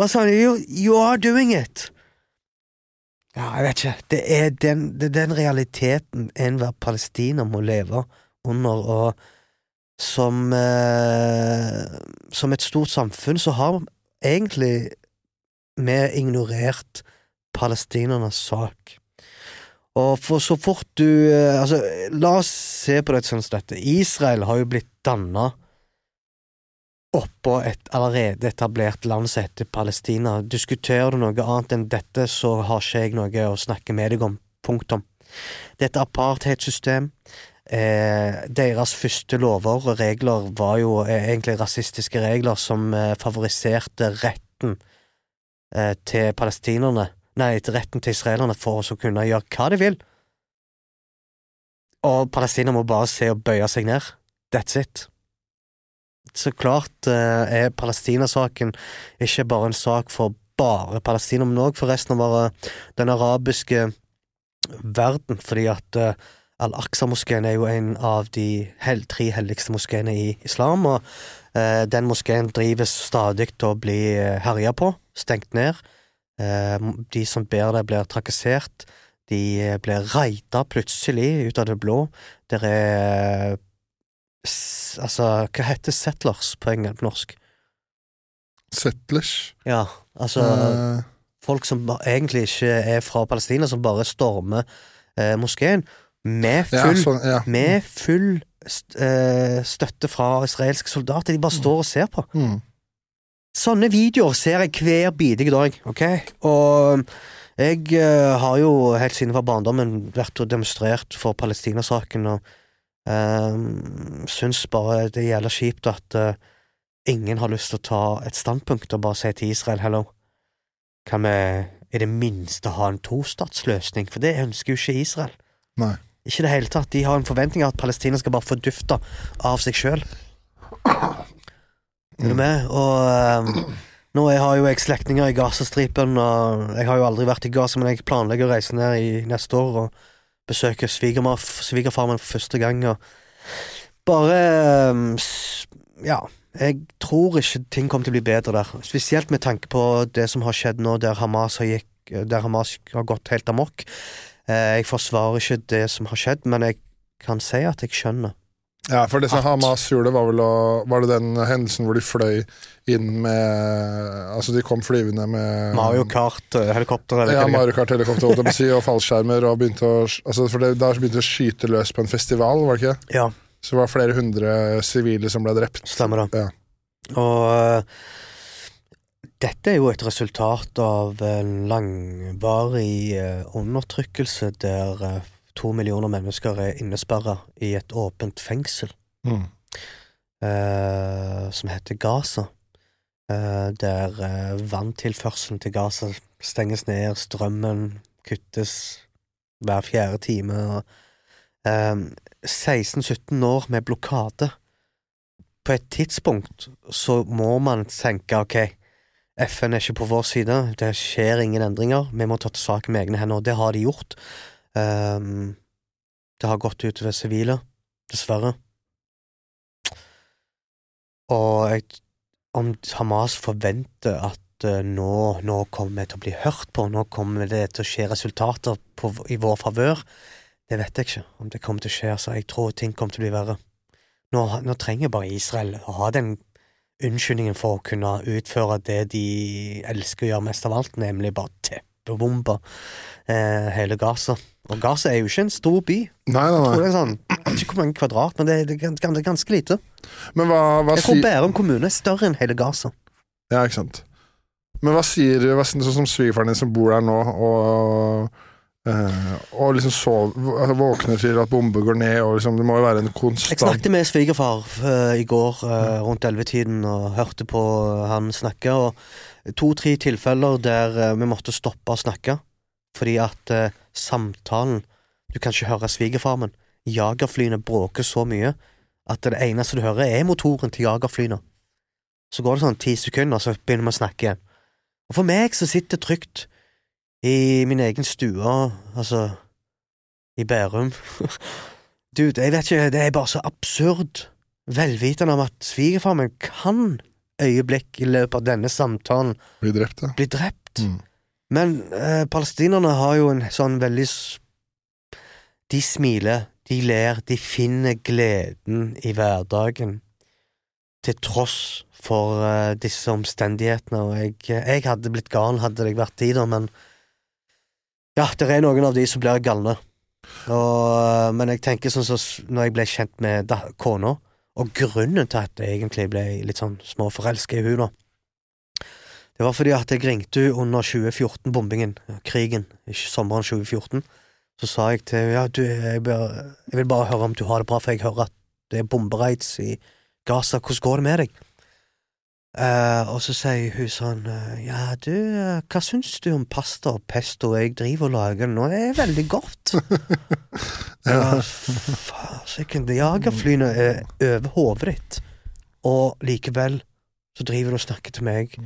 Sa han? You, you are doing it. Ja, jeg vet ikke. Det er den, det er den realiteten enhver palestiner må leve under, og som eh, Som et stort samfunn så har egentlig vi ignorert palestinernes sak. Og for så fort du eh, Altså, la oss se på det sånn som dette. Israel har jo blitt danna oppå et allerede etablert land som heter Palestina. Diskuterer du noe annet enn dette, så har ikke jeg noe å snakke med deg om. Punktum. Det er et apartheidsystem. Eh, deres første lover og regler var jo eh, egentlig rasistiske regler som eh, favoriserte retten eh, til palestinerne, nei, til retten til israelerne for å kunne gjøre hva de vil. Og palestinerne må bare se og bøye seg ned. That's it. Så klart eh, er Palestina-saken ikke bare en sak for bare Palestina, men òg for resten av den arabiske verden, fordi at eh, Al-Aqsa-moskeen er jo en av de hel, tre helligste moskeene i islam, og den moskeen drives stadig til å bli eh, herja på, stengt ned. Eh, de som ber det, blir trakassert. De eh, blir raida plutselig ut av det blå. Der er Altså, hva heter settlers på engelsk på norsk? Settlers. Ja, altså uh... folk som egentlig ikke er fra Palestina, som bare stormer eh, moskeen med ja, full, sånn, ja. med full eh, støtte fra israelske soldater. De bare står og ser på. Mm. Sånne videoer ser jeg hver bidige dag, ok? Og jeg eh, har jo helt siden fra barndommen vært og demonstrert for Palestina-saken, og um, syns bare det gjelder kjipt at uh, ingen har lyst til å ta et standpunkt og bare si til Israel hello. Kan vi i det minste ha en tostatsløsning? For det ønsker jo ikke Israel. Nei. Ikke det hele tatt. De har en forventning av at Palestina skal bare fordufte av seg sjøl. Er du med? Og um, nå jeg har jo jeg slektninger i Gazastripen, og jeg har jo aldri vært i Gaza, men jeg planlegger å reise ned i neste år og besøke svigerfar for første gang, og bare um, Ja. Jeg tror ikke ting kommer til å bli bedre der, spesielt med tanke på det som har skjedd nå, der Hamas har, gikk, der Hamas har gått helt amok. Eh, Jeg forsvarer ikke det som har skjedd, men jeg kan si at jeg skjønner. Ja, for det som Hamas gjorde, var vel å Var det den hendelsen hvor de fløy inn med Altså, de kom flyvende med Mario Kart-helikopter eller Ja, Mario Kart-helikopter, si, og fallskjermer, og begynte å altså, For det, da begynte de å skyte løs på en festival, var det ikke? Ja, Så det var flere hundre sivile som ble drept. stemmer det. Ja. Og eh, dette er jo et resultat av en langvarig eh, undertrykkelse der eh, to millioner mennesker er innesperra i et åpent fengsel Mm. eh, som heter Gaza. Eh, der eh, vanntilførselen til Gaza stenges ned, strømmen kuttes hver fjerde time. eh, 16-17 år med blokade. På et tidspunkt så må man tenke ok, FN er ikke på vår side, det skjer ingen endringer, vi må ta til saken med egne hender, og det har de gjort. Um, det har gått utover sivile, dessverre. Og jeg, om Hamas forventer at uh, nå, nå kommer vi til å bli hørt på, nå kommer det til å skje resultater på, i vår favør, det vet jeg ikke om det kommer til å skje. Altså, jeg tror ting kommer til å bli verre. Nå, nå trenger bare Israel å ha den unnskyldningen for å kunne utføre det de elsker å gjøre mest av alt, nemlig bare teppebombe eh, hele Gaza. Og Gaza er jo ikke en stor by. Nei, nei, Jeg tror nei. det er sånn, jeg vet ikke hvor mange kvadrat, men det, er det er ganske lite. Men hva, hva Jeg tror Bærum kommune er større enn hele Gaza. Ja, ikke sant. Men hva sier hva, Sånn som svigerfaren din som bor der nå, og Eh, og liksom sov, altså våkner til at bomber går ned, og liksom, det må jo være en Jeg snakket med svigerfar eh, i går uh, rundt ellevetiden og hørte på han snakke, og to-tre tilfeller der vi måtte stoppe å snakke fordi at samtalen Du kan ikke høre svigerfar, men jagerflyene bråker så mye at det eneste du hører, er motoren til jagerflyene. Så går det sånn ti sekunder, så begynner vi å snakke igjen. Og for meg som sitter trygt i min egen stue, altså i Bærum Dude, jeg vet ikke, det er bare så absurd, velvitende om at svigerfar min kan øyeblikk i løpet av denne samtalen bli drept. Ja. bli drept. Mm. Men eh, palestinerne har jo en sånn veldig De smiler, de ler, de finner gleden i hverdagen, til tross for eh, disse omstendighetene, og jeg, jeg hadde blitt gal hadde jeg vært i det, men ja, det er noen av de som blir galne. Og, eh, men jeg tenker sånn som så, når jeg ble kjent med kona, og grunnen til at jeg egentlig ble litt sånn småforelska i hun da, det var fordi at jeg ringte hun under 2014-bombingen, krigen, sommeren 2014. Så sa jeg til henne ja, du, jeg, vil bare høre om du har det bra, for jeg hører at det er bombereids i Gaza, hvordan går det med deg? Eh, og så sier hun sånn eh, ja, du, eh, hva syns du om pasta og pesto jeg driver og lager nå? Det er veldig godt. ja, fasiken, det jagerflyene er over hodet ditt, og likevel så driver du og snakker til meg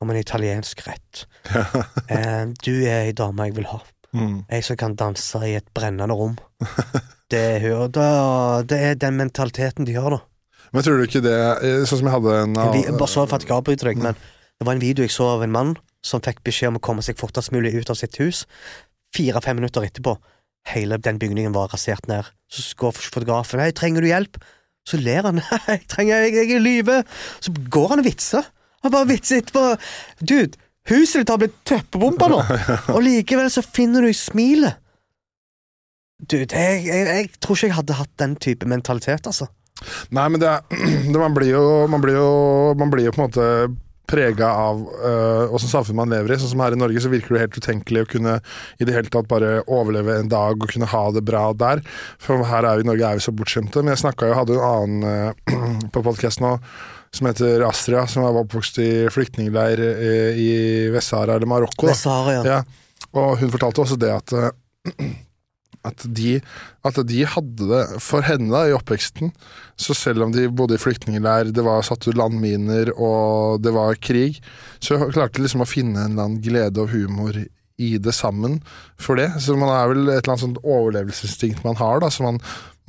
om en italiensk rett. uh, du er ei dame jeg vil ha. Mm. Jeg som kan danse i et brennende rom. Det er, hun- det er den mentaliteten de har, da. Men tror du ikke det eh, Sånn som jeg hadde en annen- bare så for at jeg avbryter deg, men det var en video jeg så av en mann som fikk beskjed om å komme seg fortest mulig ut av sitt hus. Fire-fem minutter etterpå, hele den bygningen var rasert ned. Så går fotografen 'Hei, trenger du hjelp?' Så ler han. 'Nei, trenger jeg, jeg er i live'. Så går han og vitser. Han bare vitser etterpå. Dude, huset ditt har blitt teppebomba nå, og likevel så finner du smilet. Dude, jeg, jeg, jeg tror ikke jeg hadde hatt den type mentalitet, altså. Nei, men det, det man, blir jo, man blir jo Man blir jo på en måte prega av øh, samfunn man lever i. Sånn som her i Norge så virker det helt utenkelig å kunne i det hele tatt bare overleve en dag og kunne ha det bra der. For her er vi, i Norge er vi så bortskjemte. Men jeg snakka jo, hadde en annen øh, på podkast nå som heter Astria, som var oppvokst i flyktningleir i, i Vest-Sahara eller Marokko. Vest-Sahara, ja. Ja, og hun fortalte også det at eh, at de, at de hadde det for henne da, i oppveksten. Så selv om de bodde i flyktningleir, det var satt ut landminer og det var krig, så klarte de liksom å finne en eller annen glede og humor i det sammen for det. Så man er vel et eller annet sånt overlevelsesinstinkt man har, da, så man,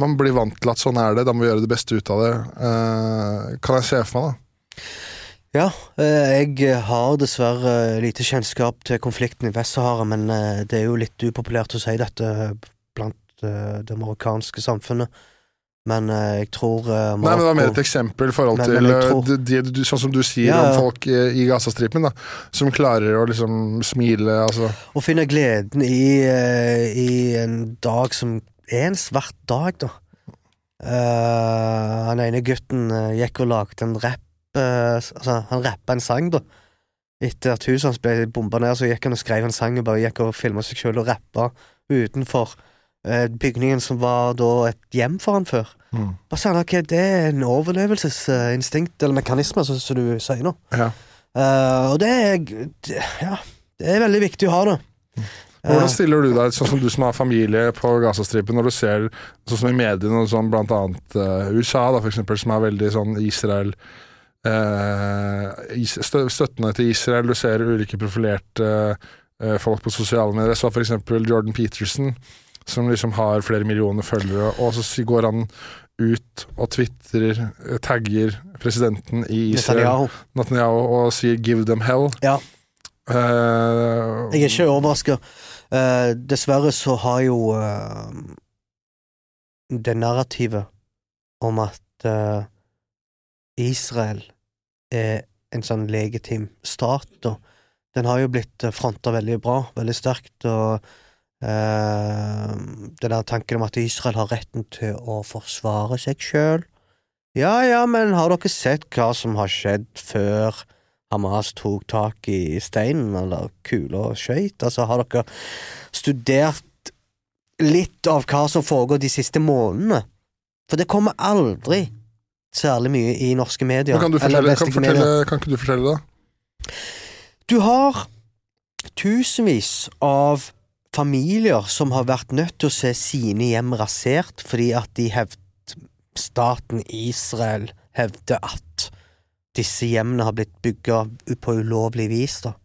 man blir vant til at sånn er det, da må vi gjøre det beste ut av det. Eh, kan jeg se for meg, da. Ja, eh, jeg har dessverre lite kjennskap til konflikten i Vest-Sahara, men eh, det er jo litt upopulært å si dette blant eh, det marokkanske samfunnet. Men eh, jeg tror Marokko Nei, men det var mer et eksempel i forhold Men- til men eh, tror- de, de, sånn som du sier Ja, om folk i, Gazastripen, da, som klarer å liksom smile, altså. Å finne gleden i, eh, i en dag som er en svart dag, da. Uh, han ene gutten eh, gikk og lagde en rapp uh, Altså, han rappa en sang, da. Etter at huset hans ble bomba ned, så gikk han og skrev en sang og bare gikk og filma seg sjøl og rappa utenfor eh, bygningen som var da et hjem for han før. Mm. Bare sa han okay, det er en overlevelsesinstinkt, eller mekanisme, som du sier nå. Ja. Uh, og det er det- Ja, det er veldig viktig å ha det. Hvordan Eh, stiller du deg, sånn som du som har familie på Gazastripen, når du ser sånn som i mediene, sånn blant annet eh, USA, da, for eksempel, som er veldig sånn Israel uh, Støttende til Israel, du ser ulike profilerte eh, folk på sosiale medier. Jeg så for eksempel Jordan Peterson, som liksom har flere millioner følgere, og så går han ut og tvitrer, eh, tagger presidenten i Israel, Netanyahu. Og sier 'give them hell'. Ja. Uh, Jeg er ikke overraska. dessverre så har jo uh, det narrativet om at eh, Israel er en sånn legitim stat, og Den har jo blitt uh, fronta veldig bra, veldig sterkt, og eh, den der tanken om at Israel har retten til å forsvare seg sjøl. Ja, ja, men har dere sett hva som har skjedd før Hamas tok tak i steinen eller kula og skøyt? Altså, har dere studert litt av hva som foregår de siste månedene. For det kommer aldri særlig mye i norske medier. Kan, fortelle, kan, fortelle, medier. kan ikke du fortelle det? Du har tusenvis av familier som har vært nødt til å se sine hjem rasert fordi at de hevd, staten Israel hevder at disse hjemmene har blitt bygga på ulovlig vis. da.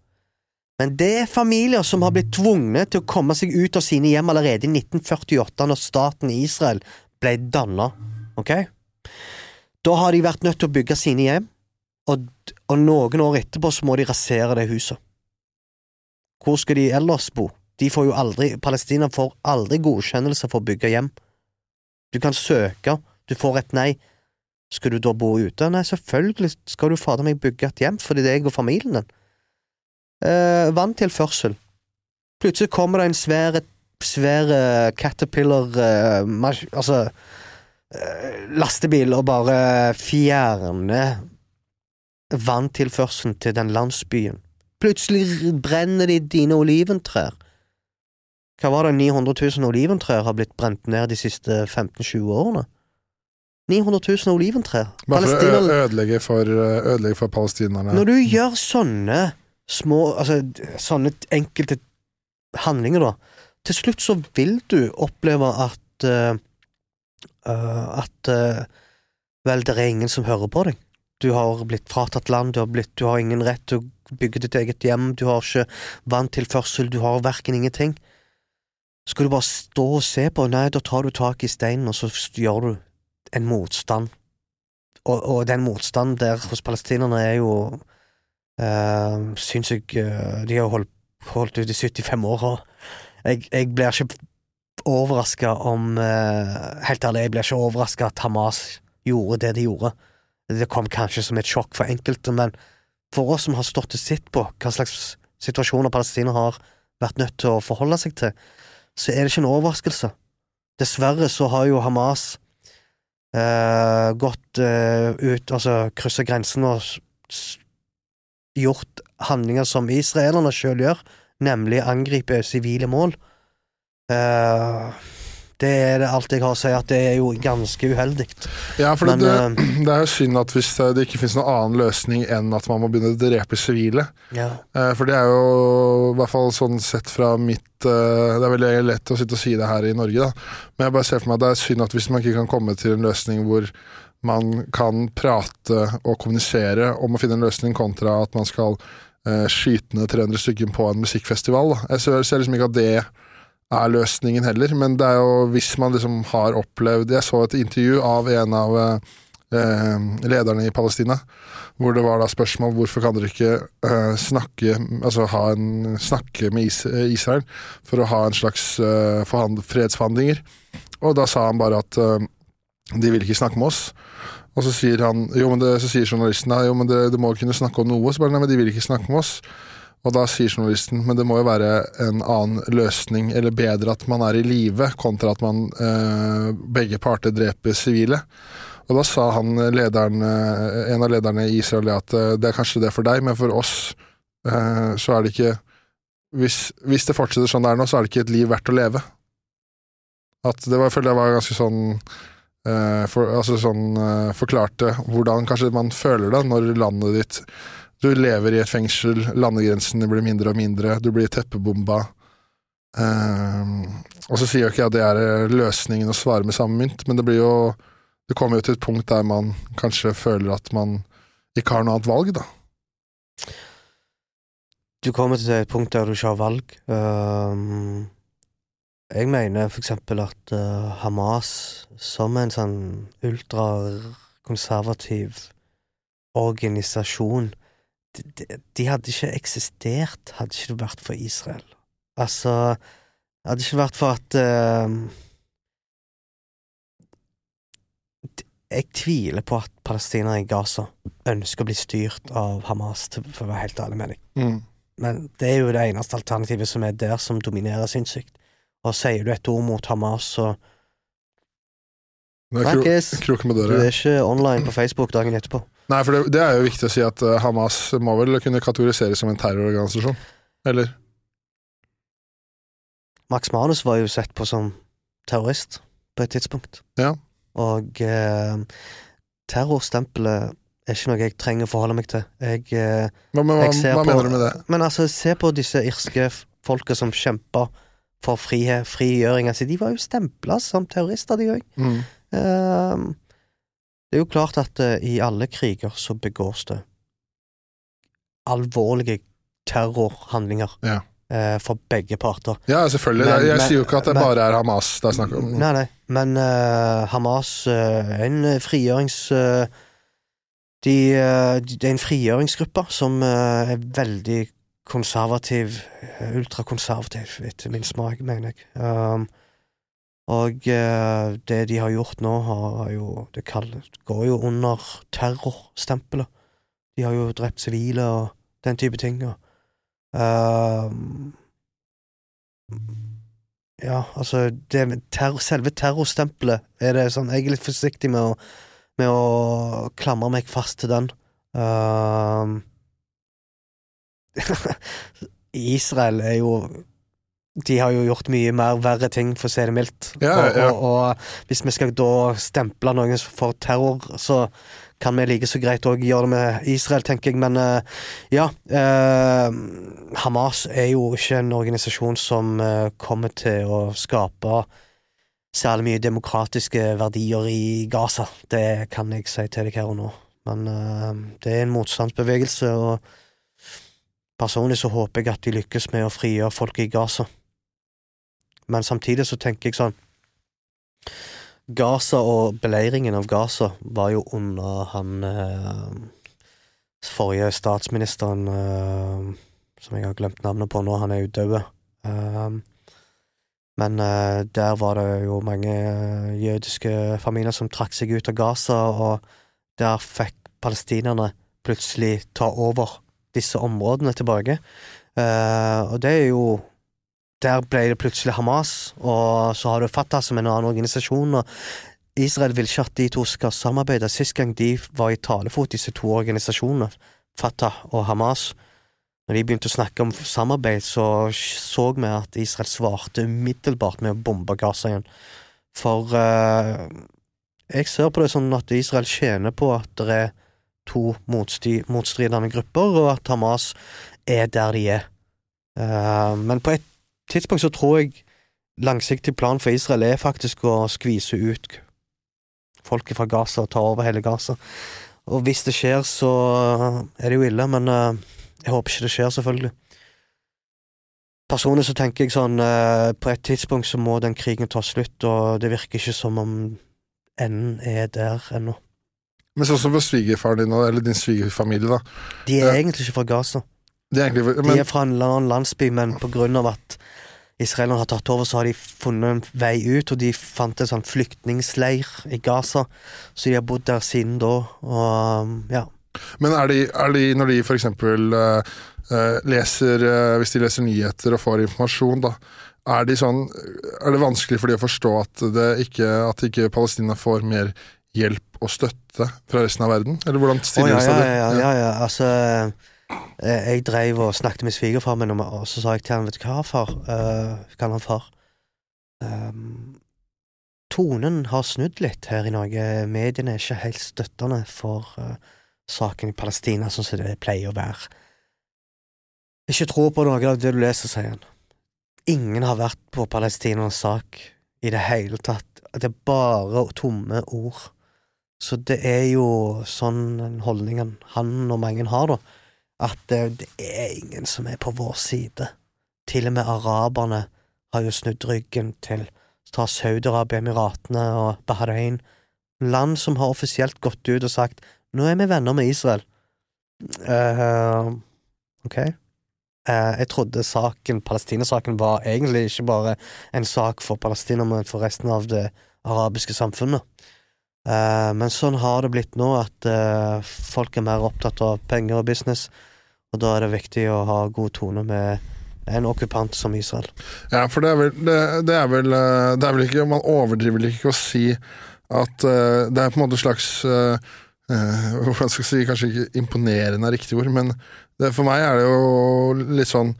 Men det er familier som har blitt tvunget til å komme seg ut av sine hjem allerede i 1948, når staten Israel ble danna. Ok? Da har de vært nødt til å bygge sine hjem, og, og noen år etterpå så må de rasere det huset. Hvor skal de ellers bo? De får jo aldri, Palestina får aldri godkjennelse for å bygge hjem. Du kan søke, du får et nei. Skal du da bo ute? Nei, selvfølgelig skal du fader meg bygge et hjem, fordi det er jeg og familien din. Eh, vanntilførsel. Plutselig kommer det en svær, svær uh, Caterpillar uh, mas- Altså uh, lastebil og bare fjerner vanntilførselen til den landsbyen. Plutselig brenner de dine oliventrær. Hva var det 900 000 oliventrær har blitt brent ned de siste 15-20 årene? 900 000 oliventrær. Bare for å Palestina- ødelegge for, ødelegge for palestinerne. Når du gjør sånne små Altså sånne enkelte handlinger, da, til slutt så vil du oppleve at eh, At uh, Vel, det er ingen som hører på deg. Du har blitt fratatt land, du har, blitt, du har ingen rett til å bygge ditt eget hjem, du har ikke vanntilførsel, du har verken ingenting. Skal du bare stå og se på? Nei, da tar du tak i steinen, og så gjør du en motstand. Og, og den motstanden der hos palestinerne er jo uh, Syns jeg eh, De har holdt, holdt ut i 75 år, og jeg, jeg blir ikke overraska om uh, Helt ærlig, jeg blir ikke overraska at Hamas gjorde det de gjorde. Det kom kanskje som et sjokk for enkelte, men for oss som har stått og sett på hva slags situasjoner Palestina har vært nødt til å forholde seg til, så er det ikke en overraskelse. Dessverre så har jo Hamas eh, gått eh, ut, altså kryssa grensen og gjort handlinger som israelerne sjøl gjør, nemlig angripe sivile mål. Eh, det er alt jeg har å si, at det er jo ganske uheldig. Ja, for Men, det, eh, det, er jo synd at hvis eh, det ikke finnes noen annen løsning enn at man må begynne å drepe sivile. Ja. Eh, For det er jo i hvert fall sånn sett fra mitt Det er veldig lett å sitte og si det her i Norge, da. Men jeg bare ser for meg at det er synd at hvis man ikke kan komme til en løsning hvor man kan prate og kommunisere om å finne en løsning, kontra at man skal skyte ned 300 stykker på en musikkfestival. Da. Jeg ser, ser liksom ikke at det er løsningen heller, men det er jo hvis man liksom har opplevd Jeg så et intervju av en av eh, lederne i Palestina, hvor det var da spørsmål hvorfor kan dere ikke eh, snakke Altså ha en, snakke med is Israel for å ha en slags eh, forhand- fredsforhandlinger. Og da sa han bare at eh, de vil ikke snakke med oss. Og så sier, han, jo, men det, så sier journalisten jo, men det, du må kunne snakke om noe. Så bare, nei, men de vil ikke snakke med oss. Og da sier journalisten men det må jo være en annen løsning, eller bedre at man er i live, kontra at man eh, begge parter dreper sivile. Og da sa han lederen, eh, en av lederne i Israel at eh, det er kanskje det for deg, men for oss eh, så er det ikke hvis, hvis det fortsetter sånn det er nå, så er det ikke et liv verdt å leve. At det var, jeg føler jeg var ganske sånn eh, for, altså sånn eh, forklarte hvordan kanskje man føler det når landet ditt Du lever i et fengsel, landegrensene blir mindre og mindre, du blir teppebomba. Um, og så sier jo ikke jeg at det er eh, løsningen å svare med samme mynt, men det blir jo Det kommer jo til et punkt der man kanskje føler at man ikke har noe annet valg, da. Du kommer til et punkt der du ikke har valg. Um, jeg mener for eksempel at uh, Hamas, som en sånn ultrakonservativ organisasjon, de, de, de hadde ikke eksistert hadde ikke det vært for Israel. Altså, hadde det ikke vært for at uh, Jeg tviler på at palestinere i Gaza ønsker å bli styrt av Hamas, for å være helt ærlig med deg. Mm. Men det er jo det eneste alternativet som er der, som dominerer sinnssykt. Og sier du et ord mot Hamas, så Snakkes! Du er ikke online på Facebook dagen etterpå. Nei, for det, det er jo viktig å si at eh, Hamas må vel kunne kategoriseres som en terrororganisasjon? Eller? Max Manus var jo sett på som terrorist på et tidspunkt. Ja. Og eh, terrorstempelet er ikke noe jeg trenger å forholde meg til. Jeg, eh, Hva, men, hva, Jeg ser hva på- mener du med det? men altså, se på disse irske folka som kjempa for frihet, frigjøring. Altså, de var jo stempla som terrorister, de òg. Mm. Ehm, det er jo klart at uh, i alle kriger så begås det alvorlige terrorhandlinger Ja. Uh, for begge parter. Ja, selvfølgelig. Men- jeg men- sier jo ikke at det men- bare er Hamas det er snakk om. Nei, nei, men uh, Hamas er en frigjørings... de, eh, er en frigjøringsgruppe som er veldig konservativ, ultrakonservativ, etter min smak, mener jeg. Um, og eh, det de har gjort nå, har jo Det kall- går jo under terrorstempelet. De har jo drept sivile og den type ting. Og, um, ja, altså det, terror, Selve terrorstempelet er det sånn Jeg er litt forsiktig med å, med å klamre meg fast til den. Uh, Israel er jo De har jo gjort mye mer verre ting, for å si det mildt. Ja, og, ja. og, og hvis vi skal da stemple noen for terror, så kan vi like så greit òg gjøre det med Israel, tenker jeg. Men eh, ja eh, Hamas er jo ikke en organisasjon som eh, kommer til å skape særlig mye demokratiske verdier i Gaza. Det kan jeg si til deg her og nå. Men eh, det er en motstandsbevegelse, og personlig så håper jeg at de lykkes med å frigjøre folk i Gaza. Men samtidig så tenker jeg sånn Gaza og beleiringen av Gaza var jo under han eh, forrige statsministeren eh, som jeg har glemt navnet på nå, han er jo død. Eh, men eh, der var det jo mange eh, jødiske familier som trakk seg ut av Gaza, og der fikk palestinerne plutselig ta over disse områdene tilbake. Eh, og det er jo Der ble det plutselig Hamas, og så har du Fatah som en annen organisasjon. og Israel vil ikke at de to skal samarbeide. Sist gang de var i talefot, disse to organisasjonene, Fatah og Hamas, når de begynte å snakke om samarbeid, så så vi at Israel svarte umiddelbart med å bombe Gaza igjen. For eh, jeg ser på det sånn at Israel tjener på at det er to motstridende grupper, og at Hamas er der de er. Eh, men på et tidspunkt så tror jeg langsiktig plan for Israel er faktisk å skvise ut folket fra Gaza og ta over hele Gaza. Og hvis det skjer, så er det jo ille, men eh, jeg håper ikke det skjer, selvfølgelig. Personlig så tenker jeg sånn eh, På et tidspunkt så må den krigen ta slutt, og det virker ikke som om enden er der ennå. Men sånn som for svigerfaren din, eller din svigerfamilie, da. De er egentlig ikke fra Gaza. Det er egentlig, De er fra en annen landsby, men på grunn av at israelerne har tatt over, så har de funnet en vei ut, og de fant en sånn flyktningsleir i Gaza, så de har bodd der siden da, og um, ja. men er, de, er de, når de for eksempel eh, eh, leser eh, Hvis de leser nyheter og får informasjon, da. Er, de sånn, er det vanskelig for de å forstå at, det ikke, at ikke Palestina får mer hjelp og støtte fra resten av verden? Eller hvordan stiller ja, de seg ja, ja, ja, ja, altså Jeg dreiv og snakket med svigerfar min, og så sa jeg til han, vet du hva, far, uh, kaller han far Um, Tonen har snudd litt her i Norge, mediene er ikke helt støttende for uh, saken i Palestina, sånn som det pleier å være. Ikke tro på noe av det du leser, sier han. Ingen har vært på palestinernes sak i det hele tatt. Det er bare tomme ord. Så det er jo sånn holdningen han og mange har, da, at det, er ingen som er på vår side. Til og med araberne har jo snudd ryggen til ta Saudi-Arabia, Emiratene og Bahrain, land som har offisielt gått ut og sagt nå er vi venner med Israel. Uh, ok. Eh, jeg trodde saken, Palestina-saken var egentlig ikke bare en sak for Palestina, men for resten av det arabiske samfunnet. Eh, men sånn har det blitt nå, at folk er mer opptatt av penger og business, og da er det viktig å ha god tone med en okkupant som Israel. Ja, for det er vel, det, det er vel, eh, det er vel ikke Man overdriver vel ikke å si at uh, det er på en måte en slags uh, uh, Hvordan skal jeg si, kanskje ikke imponerende er riktig ord, men det, for meg er det jo litt sånn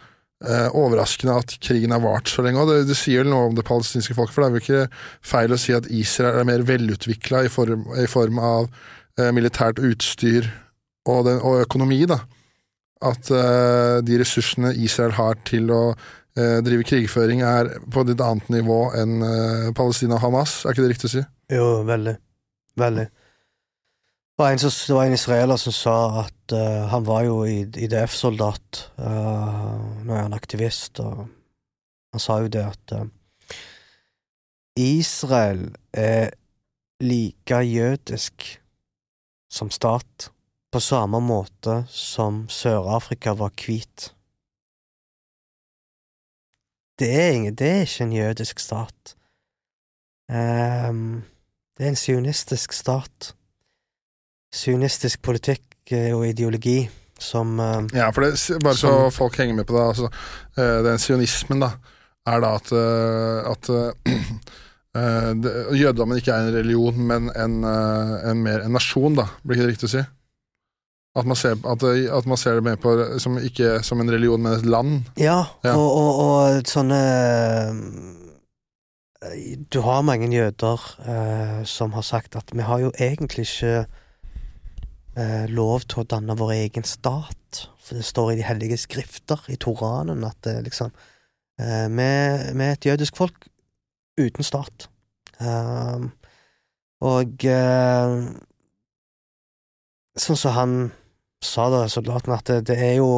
eh, overraskende at krigen har vart så lenge. Og det, det sier vel noe om det palestinske folket, for det er vel ikke feil å si at Israel er mer velutvikla i, i form av eh, militært utstyr og, den, og økonomi, da. At uh, de ressursene Israel har til å uh, drive krigføring, er på et litt annet nivå enn uh, Palestina og Hamas. Er ikke det riktig å si? Jo, veldig. Veldig. Det var en, det var en israeler som sa at han var jo IDF-soldat. Nå er han aktivist, og han sa jo det at Israel er like jødisk som stat, på samme måte som Sør-Afrika var hvit. Det er, ingen, det er ikke en jødisk stat. Um, det er en sionistisk stat. Sionistisk politikk og ideologi som uh, Ja, for det, bare så som- folk henger med på det, altså, eh, den sionismen, da, er da at, eh, at uh, det, jødedommen ikke er en religion, men en, eh, en mer en nasjon, da. Blir ikke det riktig å si? At man ser, at, at man ser det mer på som, ikke som en religion, men et land. Ja, Ja. Og, og, og sånne Du har mange jøder eh, som har sagt at vi har jo egentlig ikke eh, lov til å danne vår egen stat. For det står i de hellige skrifter, i Toranen, at det liksom eh, Vi vi er et jødisk folk uten stat. Eh, og eh, sånn som han sa da, soldaten, at det, det er jo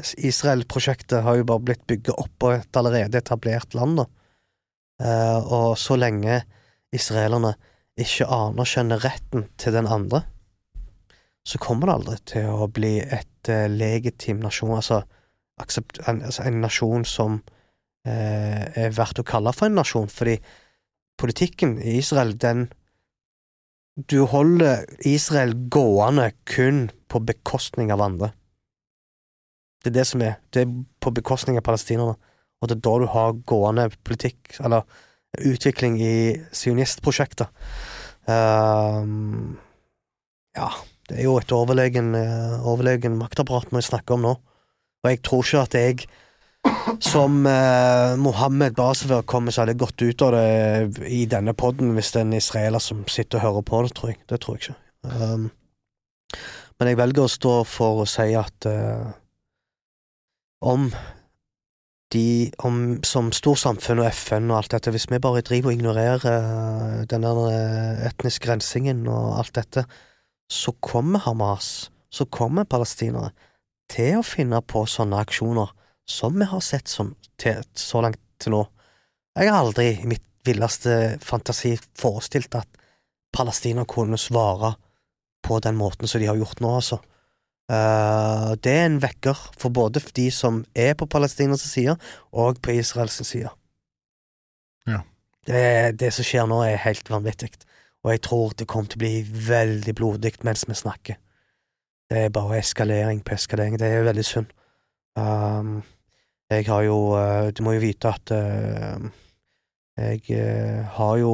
Israel-prosjektet har jo bare blitt bygget opp på et allerede etablert land, da. Eh, og så lenge israelerne ikke anerkjenner retten til den andre, så kommer det aldri til å bli et eh, legitim nasjon, altså, aksept, en, altså en nasjon som eh, er verdt å kalle for en nasjon, fordi politikken i Israel, den Du holder Israel gående kun på bekostning av andre. Det er det som er. Det er på bekostning av palestinerne. Og det er da du har gående politikk, eller utvikling i sionistprosjekter. Um, ja, det er jo et overlegen, eh, overlegen maktapparat vi snakker om nå. Og jeg tror ikke at jeg som eh, Mohammed Basever kommer særlig godt ut av det i denne poden hvis det er en israeler som sitter og hører på det, tror jeg. Det tror jeg ikke. Um, men jeg velger å stå for å si at eh, om de om, Som storsamfunn og FN og alt dette, hvis vi bare driver og ignorerer eh, den der eh, etniske rensingen og alt dette, så kommer Hamas, så kommer palestinere, til å finne på sånne aksjoner som vi har sett som, til, så langt til nå. Jeg har aldri i mitt villeste fantasi forestilt at Palestina kunne svare på den måten som de har gjort nå, altså. Uh, det er en vekker for både de som er på Palestinas side, og på Israels side. Ja. Det, det som skjer nå, er helt vanvittig, og jeg tror det kommer til å bli veldig blodig mens vi snakker. Det er bare eskalering på eskalering. Det er veldig synd. Um, jeg har jo eh, Du må jo vite at eh, jeg eh, har jo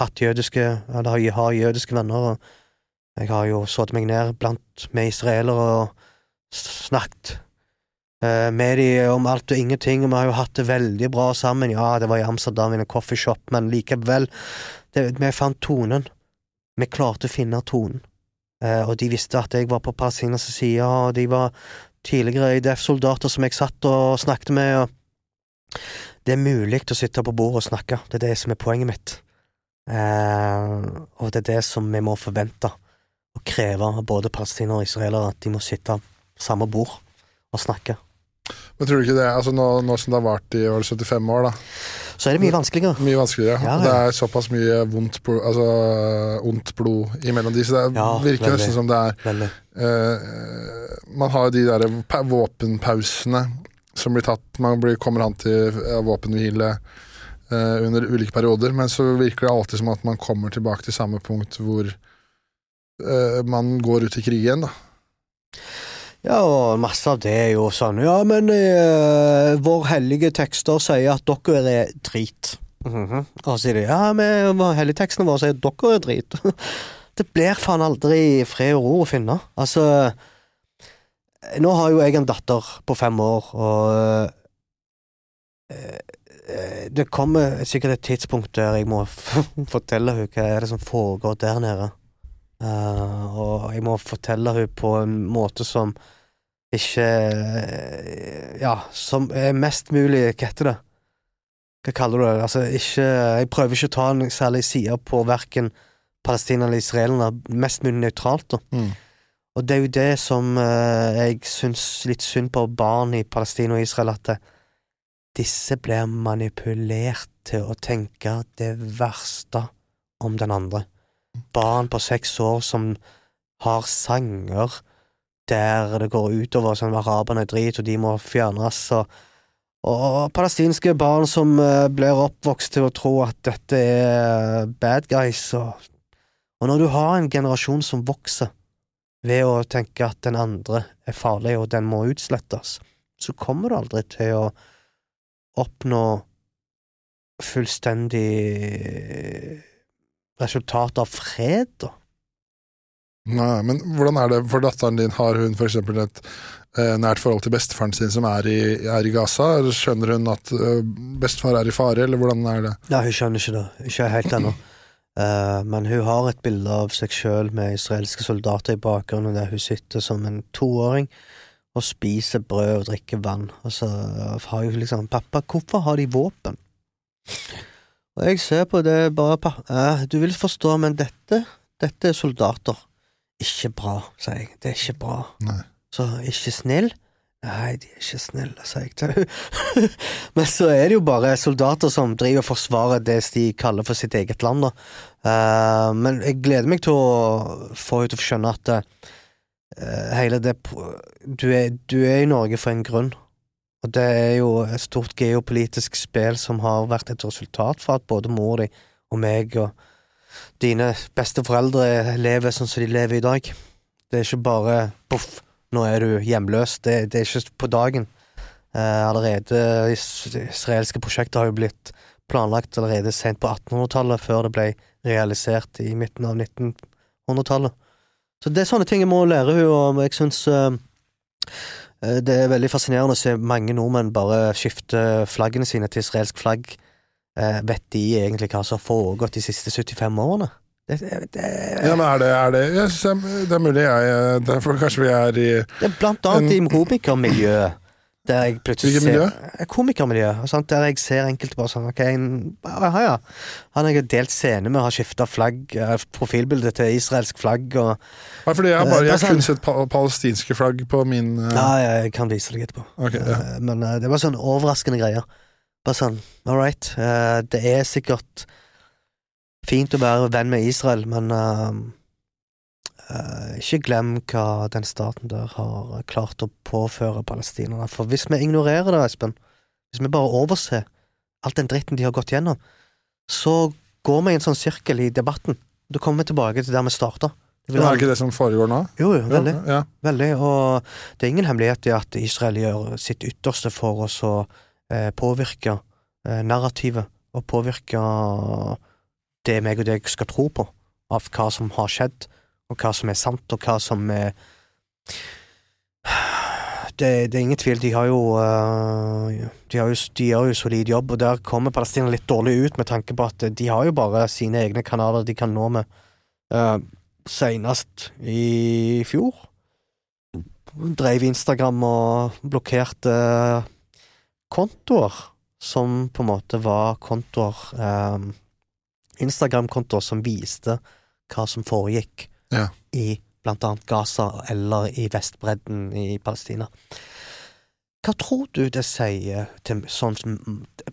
hatt jødiske Eller jeg har jødiske venner, og jeg har jo satt meg ned blant med israelere og snakket med de om alt og ingenting, og vi har jo hatt det veldig bra sammen. Ja, det var i Amsterdam, i en coffeeshop, men likevel, det, vi fant tonen. Vi klarte å finne tonen. Og de visste at jeg var på palestinas side, og de var tidligere IDF-soldater som jeg satt og snakket med, og det er mulig å sitte på bordet og snakke, det er det som er poenget mitt. Eh, og det er det som vi må forvente og kreve av både palestinere og israelere, at de må sitte samme bord og snakke. Men tror du ikke det, altså nå, nå som det har vart i var 75 år, da, Så er det mye vanskeligere. mye vanskeligere. Ja, ja. Det er såpass mye vondt blod, altså, ondt blod imellom de, så det Ja, virker nesten som det er eh, Man har jo de der våpenpausene som blir tatt. Man blir, kommer an til våpenhvile uh, under ulike perioder, men så virker det alltid som at man kommer tilbake til samme punkt hvor uh, man går ut i krig igjen, da. Ja, og masse av det er jo sånn Ja, men uh, vår hellige tekster sier at dere er drit. Mhm. Og så sier de ja, men vår hellige tekstene våre sier at dere er drit. det blir faen aldri fred og ro å finne. Altså Nå har jo jeg en datter på fem år, og eh, det kommer sikkert et tidspunkt der jeg må fortelle henne hva er det som foregår der nede. Eh, og jeg må fortelle henne på en måte som ikke eh, Ja, som er mest mulig Hva heter det? Hva kaller du det? Altså, ikke Jeg prøver ikke å ta en særlig side på verken Palestina eller israelerne, mest mulig nøytralt, da. Mm. Og det er jo det som uh, jeg syns litt synd på barn i Palestina og Israel, at disse blir manipulert til å tenke det verste om den andre. Barn på seks år som har sanger der det går utover sånn araberne er drit, og de må fjernes, og, og palestinske barn som eh, blir oppvokst til å tro at dette er bad guys, og, og når du har en generasjon som vokser ved å tenke at den andre er farlig og den må utslettes, så kommer du aldri til å oppnå fullstendig resultat av fred, da. Nei, men hvordan er det for datteren din? Har hun eksempel et eh, nært forhold til bestefaren sin som er i, er i Gaza? Eller skjønner hun at eh, bestefar er i fare, eller hvordan er det? Nei, hun skjønner ikke det. Ikke helt ennå. Uh, men hun har et bilde av seg sjøl med israelske soldater i bakgrunnen der hun sitter som en toåring og spiser brød og drikker vann. Og så har hun liksom 'Pappa, hvorfor har de våpen?' Og jeg ser på det bare på eh, Du vil forstå, men dette, dette er soldater. Ikke bra, sier jeg. Det er ikke bra. Nei. Så ikke snill? Nei, de er ikke snille, sier jeg til henne. Men så er det jo bare soldater som driver og forsvarer det de kaller for sitt eget land, da. Uh, men jeg gleder meg til å få henne til å skjønne at uh, hele det du er, du er i Norge for en grunn. Og det er jo et stort geopolitisk spill som har vært et resultat for at både mor di og meg og dine besteforeldre lever sånn som de lever i dag. Det er ikke bare poff, nå er du hjemløs. Det, det er ikke på dagen. Eh, allerede israelske prosjekter har jo blitt planlagt allerede sent på 1800-tallet, før det ble realisert i midten av 1900-tallet. Så det er sånne ting jeg må lære henne, og jeg syns eh, det er veldig fascinerende å se mange nordmenn bare skifte flaggene sine til israelsk flagg. Eh, vet de egentlig hva som har foregått de siste 75 årene? Det, det, det, Ja, men er det, er det Jeg synes det er mulig jeg Derfor kanskje vi er i det er blant annet i komikermiljøet. Der jeg plutselig Hvilket miljø? ser Komikermiljø. Sant? Der jeg ser enkelte bare sånn Ok, aha, ja. Han har delt scene med å ha skifta flagg, eh, profilbilde til israelsk flagg og Nei, fordi jeg har, Eh, bare, jeg har kun sånn- sett pa palestinske flagg på min uh... Ja, jeg kan vise deg etterpå. Okay, ja. Eh, Men uh, det var sånn overraskende greier. Bare sånn, all right. Uh, Det er sikkert fint å være venn med Israel, men eh, eh, ikke glem hva den staten der har klart å påføre palestinerne. For hvis vi ignorerer det, Espen, hvis vi bare overser alt den dritten de har gått gjennom, så går vi i en sånn sirkel i debatten. Da kommer vi tilbake til der vi starta. Det er det ikke det som foregår nå? Jo, jo, veldig. Ja, Veldig, og det er ingen hemmelighet i at Israel gjør sitt ytterste for oss å eh, påvirke eh, narrativet, og påvirke det meg og deg skal tro på, av hva som har skjedd, og hva som er sant, og hva som er det, det er ingen tvil, de har jo eh, De, har jo, de gjør jo solid jobb, og der kommer Palestina litt dårlig ut med tanke på at de har jo bare sine egne kanaler de kan nå med. Uh, Seinest i fjor dreiv Instagram og blokkerte kontoer som på en måte var kontoer eh, Instagram-kontoer som viste hva som foregikk Ja. i blant annet Gaza eller i Vestbredden i Palestina. Hva tror du det sier til sånn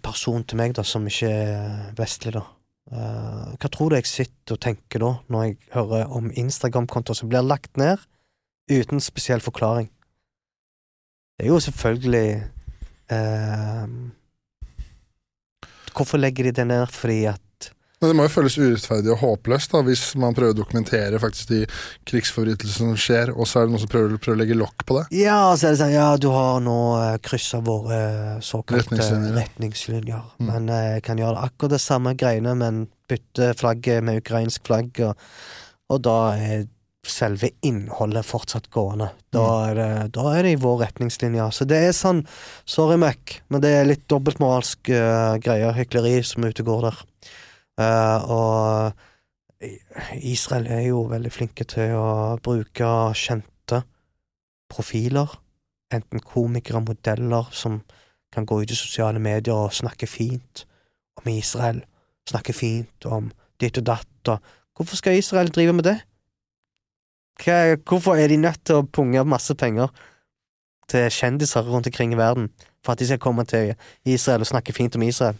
person til meg, da, som ikke er vestlig, da? Eh, hva tror du jeg sitter og tenker da, når jeg hører om Instagram-kontoer som blir lagt ned uten spesiell forklaring? Det er jo selvfølgelig eh, Hvorfor legger de det ned? Fordi at Men det må jo føles urettferdig og håpløst da, hvis man prøver å dokumentere faktisk de krigsforbrytelsene som skjer, og så er det noen som prøver, prøver å legge lokk på det. Ja, så er det sånn Ja, du har nå uh, kryssa våre eh, såkalte Retningslinjer, retningslinjer. Mm. Men eh, jeg kan gjøre akkurat det samme greiene, men bytte flagget med ukrainsk flagg, og, og da er selve innholdet fortsatt gående. Da Mm. er, det, da er det i vår retningslinje. Så det er sånn, sorry Mac, men det er litt dobbeltmoralsk uh, greier, hykleri, som er ute og går der. Eh, og Israel er jo veldig flinke til å bruke kjente profiler, enten komikere, modeller, som kan gå ut i sosiale medier og snakke fint om Israel, snakke fint om ditt og datt, og hvorfor skal Israel drive med det? Hva, hvorfor er de nødt til å punge masse penger til kjendiser rundt omkring i verden for at de skal komme til Israel og snakke fint om Israel?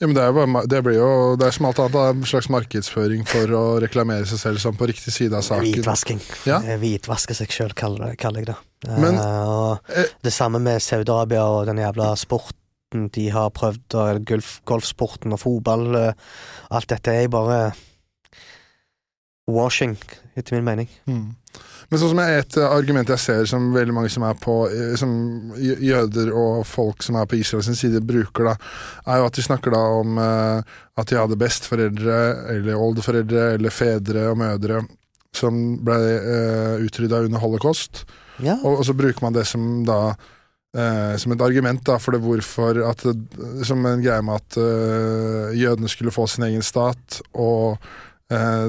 Ja, men det er, jo det blir jo, det er som alt annet, en slags markedsføring for å reklamere seg selv som på riktig side av saken. Hvitvasking. Ja. Eh, Hvitvaske seg sjøl, kaller, kaller jeg det. Men- uh, Eh. det samme med Saudi-Arabia og den jævla sporten de har prøvd, og golf, golfsporten og fotball. eh, alt dette er bare washing, etter min mening. Mm. Men sånn som jeg, et argument jeg ser som veldig mange som er på eh, Som jøder og folk som er på Israels side bruker, da, er jo at de snakker da om eh, at de hadde besteforeldre, eller oldeforeldre, eller fedre og mødre som ble uh, utrydda under holocaust. Ja. Og, og så bruker man det som da eh, som et argument da, for det hvorfor at det, Som en greie med at eh, jødene skulle få sin egen stat, og eh,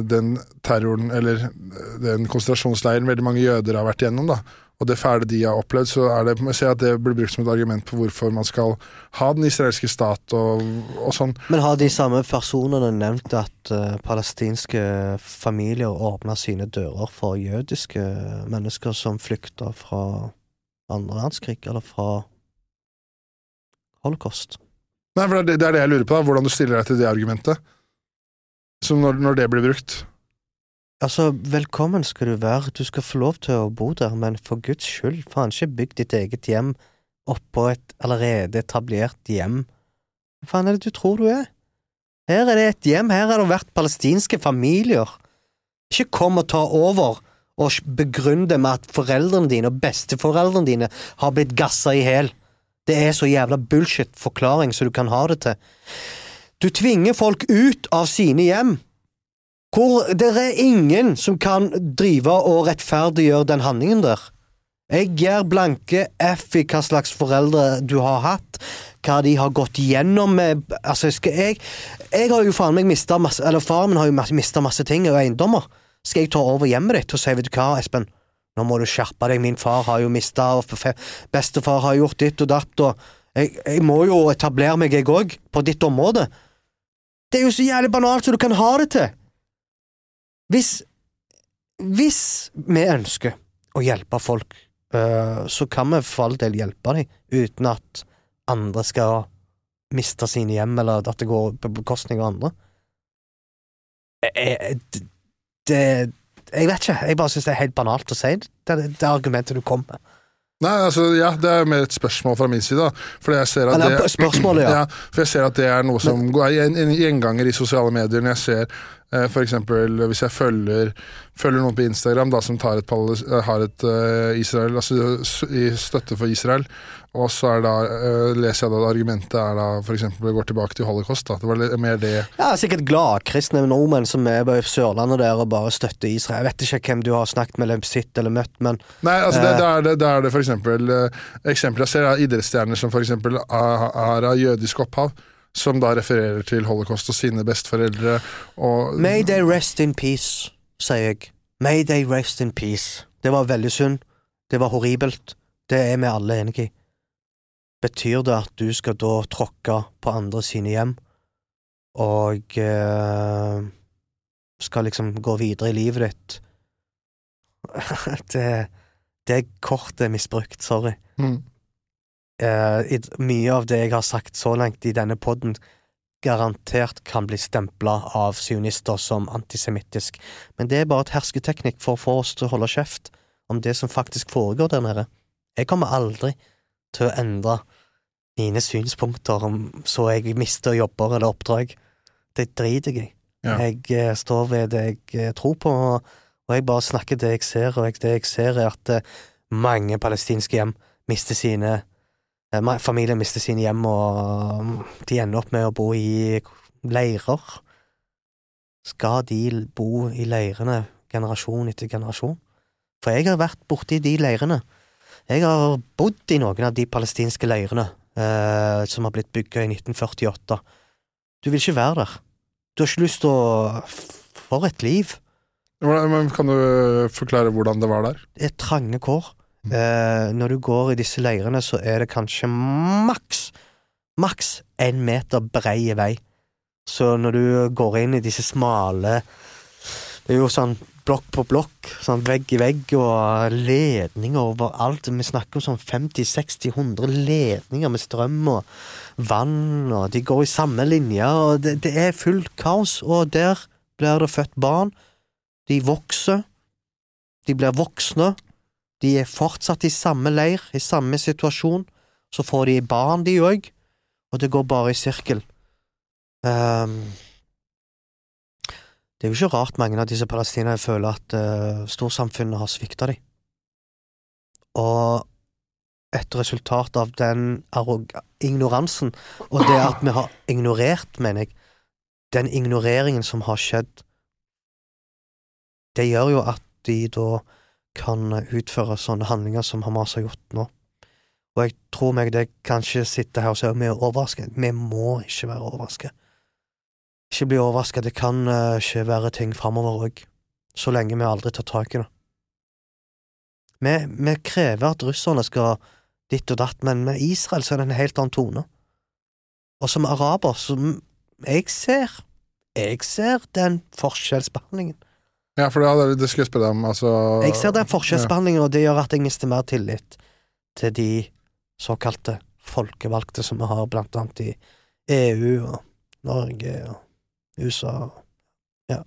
den terroren, eller eh, den konsentrasjonsleiren veldig mange jøder har vært igjennom, da, og det fæle de har opplevd, så er det, jeg ser at det blir brukt som et argument på hvorfor man skal ha den israelske stat og, og sånn. Men har de samme personene nevnt at uh, palestinske familier åpna sine dører for jødiske mennesker som flykta fra andre verdenskrig, eller fra holocaust? Nei, for det, det- det er det jeg lurer på, da, hvordan du stiller deg til det argumentet. Som når, når det blir brukt. Altså, velkommen skal du være, du skal få lov til å bo der, men for guds skyld, faen ikke bygg ditt eget hjem oppå et allerede etablert hjem. Hva faen er det du tror du er? Her er det et hjem, her har det vært palestinske familier. Ikke kom og ta over og begrunn det med at foreldrene dine og besteforeldrene dine har blitt gassa i hæl. Det er så jævla bullshit-forklaring som du kan ha det til. Du tvinger folk ut av sine hjem. Hvor det er ingen som kan drive og rettferdiggjøre den handlingen der. Jeg gir blanke F i hva slags foreldre du har hatt, hva de har gått gjennom med Altså, skal jeg Jeg har jo faen meg mista masse Eller faren min har jo mista masse ting og eiendommer. Skal jeg ta over hjemmet ditt og si, vet du hva, Espen, nå må du skjerpe deg, min far har jo mista, bestefar har gjort ditt og datt, og jeg, jeg må jo etablere meg, jeg òg, på ditt område. Det er jo så jævlig banalt som du kan ha det til. Hvis Hvis vi ønsker å hjelpe folk, øh, så kan vi for all del hjelpe dem, uten at andre skal miste sine hjem, eller at det går på bekostning av andre. Jeg, jeg, det Jeg vet ikke, jeg bare syns det er helt banalt å si det, det, det argumentet du kom med. Nei, altså, ja, det er mer et spørsmål fra min side. Fordi jeg ser at det, spørsmålet, ja. For jeg ser at det er noe som går en, en gjenganger i sosiale medier. Når jeg ser eh, for eksempel hvis jeg følger, følger noen på Instagram da, som tar et, har et uh, Israel, altså i støtte for Israel, og så er da, uh, leser jeg da at argumentet er da eksempel går tilbake til holocaust. Da. Det var mer det Ja, sikkert gladkristne nordmenn som er på Sørlandet der og bare støtter Israel. Jeg vet ikke hvem du har snakket med eller sett eller møtt, men Nei, altså det, Eh. det, er det, det er det for eksempel eh, Eksempler jeg ser er idrettsstjerner som eksempel er, av jødisk opphav, som da refererer til holocaust og sine besteforeldre og May they rest in peace, sier jeg. May they rest in peace. Det var veldig synd. Det var horribelt. Det er vi alle enige i. Betyr det at du skal da tråkke på andre sine hjem, og eh, skal liksom gå videre i livet ditt? det, det kortet er misbrukt, sorry. Mm. Eh, i, mye av det jeg har sagt så langt i denne podden, garantert kan bli stempla av sionister som antisemittisk, men det er bare et hersketeknikk for å få oss til å holde kjeft om det som faktisk foregår der nede. Jeg kommer aldri til å endre mine synspunkter om så jeg mister jobber eller oppdrag. Det driter jeg i. Ja. Jeg eh, står ved det jeg eh, tror på, og jeg bare snakker det jeg ser, og det jeg ser er at eh, mange palestinske hjem mister sine Familier mister sine hjem, og mm, de ender opp med å bo i leirer. Skal de bo i leirene generasjon etter generasjon. For jeg har vært borti de leirene. Jeg har bodd i noen av de palestinske leirene eh, som har blitt bygga i 1948. Du vil ikke være der. Du har ikke lyst til å For et liv! Men kan du forklare hvordan det var der? Det er trange kår. Eh, når du går i disse leirene, så er det kanskje maks, maks én meter brei vei. Så når du går inn i disse smale Det er jo sånn blokk på blokk, sånn vegg i vegg, og ledninger overalt. Vi snakker om sånn 50-60-100 ledninger med strøm og vann, og de går i samme linje, og det, det er fullt kaos. Og der blir det født barn. De vokser. De blir voksne. De er fortsatt i samme leir, i samme situasjon. Så får de barn, de òg, og det går bare i sirkel. Ehm, det er jo ikke rart mange av disse palestinerne føler at uh, storsamfunnet har svikta dem. Og et resultat av den ignoransen, og det at vi har ignorert, mener jeg, den ignoreringen som har skjedd, det gjør jo at de da kan utføre sånne handlinger som Hamas har gjort nå. Og jeg tror meg det kanskje sitter her og sier vi er overrasket. Vi må ikke være overrasket. Ikke bli overraska, Det kan eh, ikke være ting framover òg, så lenge vi aldri tar tak i det. Vi, vi krever at russerne skal ditt og datt, men med Israel så er det en helt annen tone. Og som araber, som jeg ser, jeg ser den forskjellsbehandlingen. Ja, for det, det skulle jeg spørre deg om. Altså, Jeg ser den forskjellsbehandlingen, og det gjør at jeg mister mer tillit til de såkalte folkevalgte som vi har blant annet i EU og Norge og USA. Ja.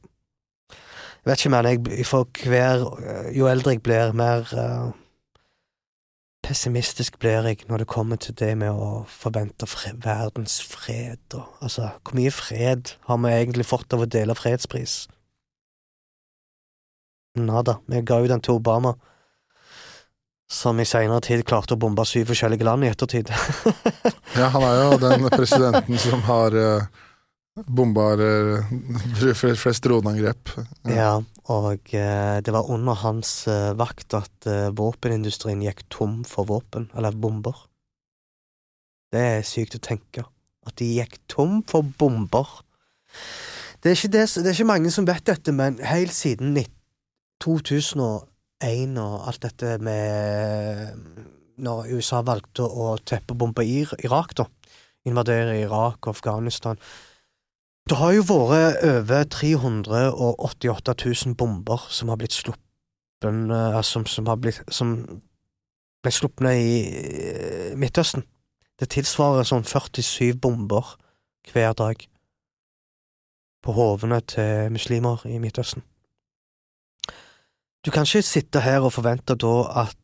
Jeg vet ikke, men jeg for hver Jo eldre jeg blir, mer uh, pessimistisk blir jeg når det kommer til det med å forvente fred, verdens fred og Altså, hvor mye fred har vi egentlig fått av å dele fredspris? Nada. Vi ga jo den til Obama, som i seinere tid klarte å bombe syv forskjellige land i ettertid. Ja, han er jo den presidenten som har uh, bomba flest droneangrep. ja, og eh, det var under hans eh, vakt at eh, våpenindustrien gikk tom for våpen, eller bomber. Det er sykt å tenke. At de gikk tom for bomber. Det er ikke, det, det er ikke mange som vet dette, men helt siden 2001 og alt dette med Når USA valgte å teppebombe Ir- Irak, da. Invadere Irak og Afghanistan. Det har jo vært over 388 000 bomber som har blitt sluppet eh, som, som, har blitt, som ble sluppet i eh, Midtøsten. Det tilsvarer sånn 47 bomber hver dag på hovene til muslimer i Midtøsten. Du kan ikke sitte her og forvente da at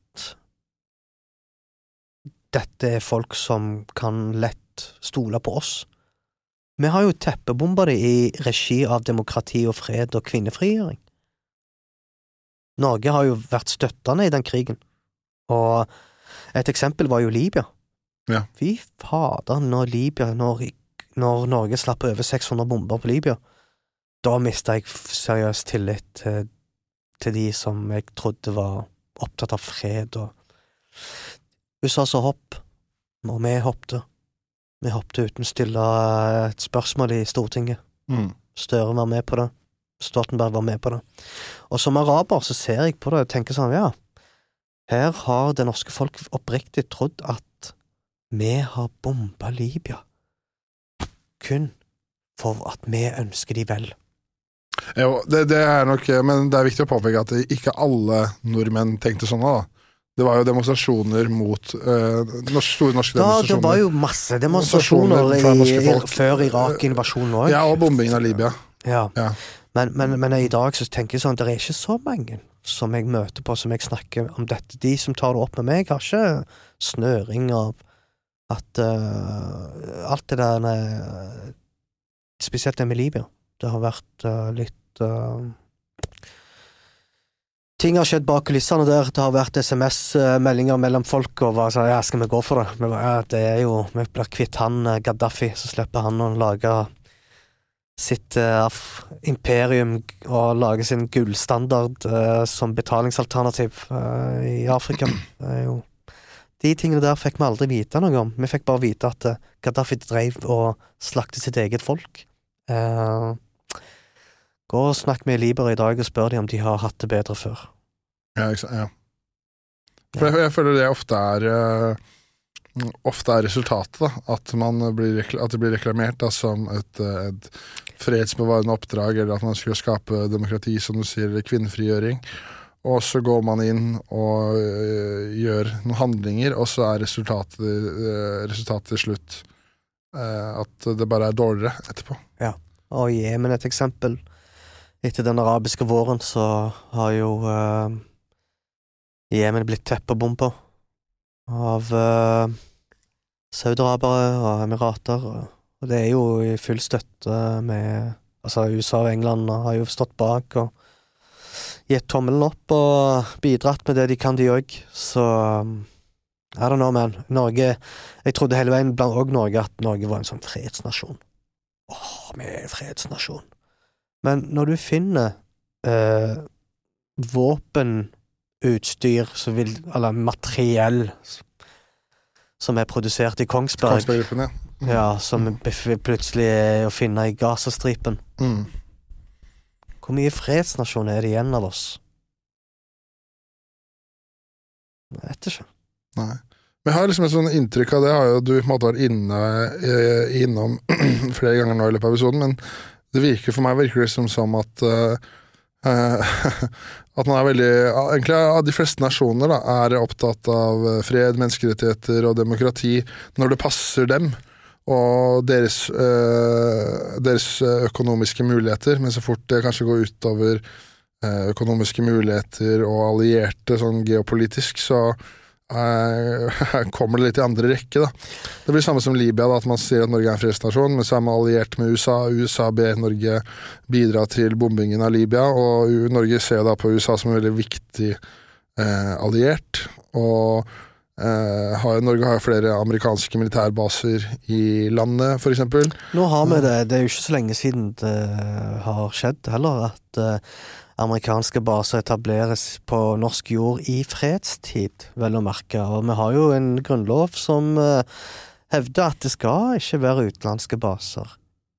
dette er folk som kan lett stole på oss. Vi har jo teppebomba det i regi av demokrati og fred og kvinnefrigjøring. Norge har jo vært støttende i den krigen, og et eksempel var jo Libya. Ja. Fy fader, når Libya, når, når Norge slapp over 600 bomber på Libya, da mista jeg seriøst tillit til, til de som jeg trodde var opptatt av fred og USA sa hopp, og vi hoppte. Vi hoppte uten å stille et spørsmål i Stortinget. Mm. Støre var med på det. Stoltenberg var med på det. Og som araber så ser jeg på det og tenker sånn, ja, her har det norske folk oppriktig trodd at vi har bomba Libya kun for at vi ønsker de vel. Jo, det, det er nok Men det er viktig å påpeke at ikke alle nordmenn tenkte sånn da. Det var jo demonstrasjoner mot uh, norsk, store norske Da, det var jo masse demonstrasjoner Demonstrasjoner i, i, før Irak-invasjonen òg. Ja, og bombingen av Libya. Ja. Ja. Men, men, men i dag så tenker jeg sånn, det er ikke så mange som jeg møter på som jeg snakker om dette. De som tar det opp med meg, har ikke snøring av at uh, alt det der eh, Spesielt det med Libya. Det har vært uh, litt Ting har skjedd bak kulissene der. Det har vært SMS-meldinger mellom folk og hva sa Ja, skal vi gå for det? Ja, det er jo Vi blir kvitt han eh, Gaddafi, så slipper han å lage sitt uh, imperium og lage sin gullstandard uh, som betalingsalternativ uh, i Afrika. De tingene der fikk vi aldri vite noe om. Vi fikk bare vite at Gaddafi dreiv og slaktet sitt eget folk. Eh, gå og snakk med Liber i dag og spør dem om de har hatt det bedre før. Ja, ikke sant. Ja. For jeg, jeg føler det ofte er eh, Ofte er resultatet, da. At, man blir, at det blir reklamert da, som et, eh, et fredsbevarende oppdrag, eller at man skulle skape demokrati, som du sier, eller kvinnefrigjøring. Og så går man inn og øh, gjør noen handlinger, og så er resultatet, øh, resultatet til slutt at det bare er dårligere etterpå. Ja. Og Jemen et eksempel. Etter den arabiske våren så har jo uh, Jemen blitt teppebomba av uh, saudarabere og emirater. Og, det er jo i full støtte med Altså, USA og England har jo stått bak og gitt tommelen opp og bidratt med det de kan, de òg. Så I don't know, man. Norge Jeg trodde hele veien, blant òg Norge, at Norge var en sånn fredsnasjon. Åh, vi er en fredsnasjon. Men når du finner eh, våpenutstyr som vil, eller materiell som er produsert i Kongsberg, Kongsberg-gruppen, ja. ja, som plutselig er å finne i Gazastripen Mm. Hvor mye fredsnasjon er det igjen av oss? Jeg vet ikke. Nei. Men jeg har liksom et sånn inntrykk av det, har jo du på en måte vært inne, eh, innom flere ganger nå i løpet av episoden, men det virker for meg virker det som, som at eh, eh, At man er veldig Egentlig av de fleste nasjoner da, er opptatt av eh, fred, menneskerettigheter og demokrati når det passer dem. Og deres, deres økonomiske muligheter, men så fort det kanskje går utover økonomiske muligheter og allierte sånn geopolitisk, så eh, kommer det litt i andre rekke. da. Det blir samme som Libya, da, at man sier at Norge er en fredsnasjon, men så er man alliert med USA. USA ber Norge bidra til bombingen av Libya, og Norge ser da på USA som en veldig viktig eh, alliert. Og eh, har, Norge har flere amerikanske militærbaser i landet, f.eks. Nå har vi det. Det er jo ikke så lenge siden det har skjedd heller, at eh, amerikanske baser etableres på norsk jord i fredstid, vel å merke. Og vi har jo en grunnlov som eh, hevder at det skal ikke være utenlandske baser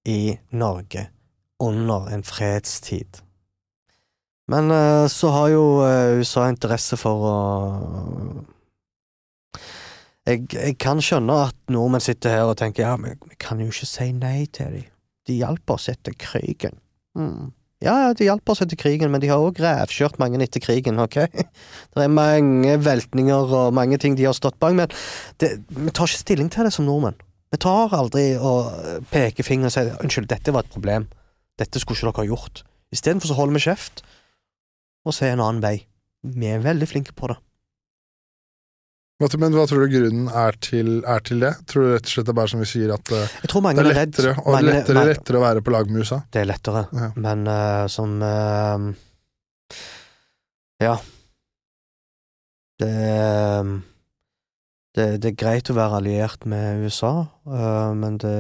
i Norge under en fredstid. Men eh, så har jo eh, USA interesse for å jeg, jeg kan skjønne at nordmenn sitter her og tenker ja, men vi kan jo ikke si nei til dem. De hjalp oss etter krigen. Mm. Ja, ja, de hjalp oss etter krigen, men de har òg rævkjørt mange etter krigen, ok? Det er mange veltninger og mange ting de har stått bak, men det, vi tar ikke stilling til det som nordmenn. Vi tar aldri og peker fingeren og sier unnskyld, dette var et problem, dette skulle ikke dere ha gjort. Istedenfor så holder vi kjeft og ser en annen vei. Vi er veldig flinke på det. Men hva tror du grunnen er til, er til det? Tror du rett og slett det er bare som vi sier, at det er er lettere, og Mange- lettere, mange- lettere å være på lag med USA? Det er lettere, Ja. men uh, som uh, Ja. Det, eh, det Det er greit å være alliert med USA, uh, men det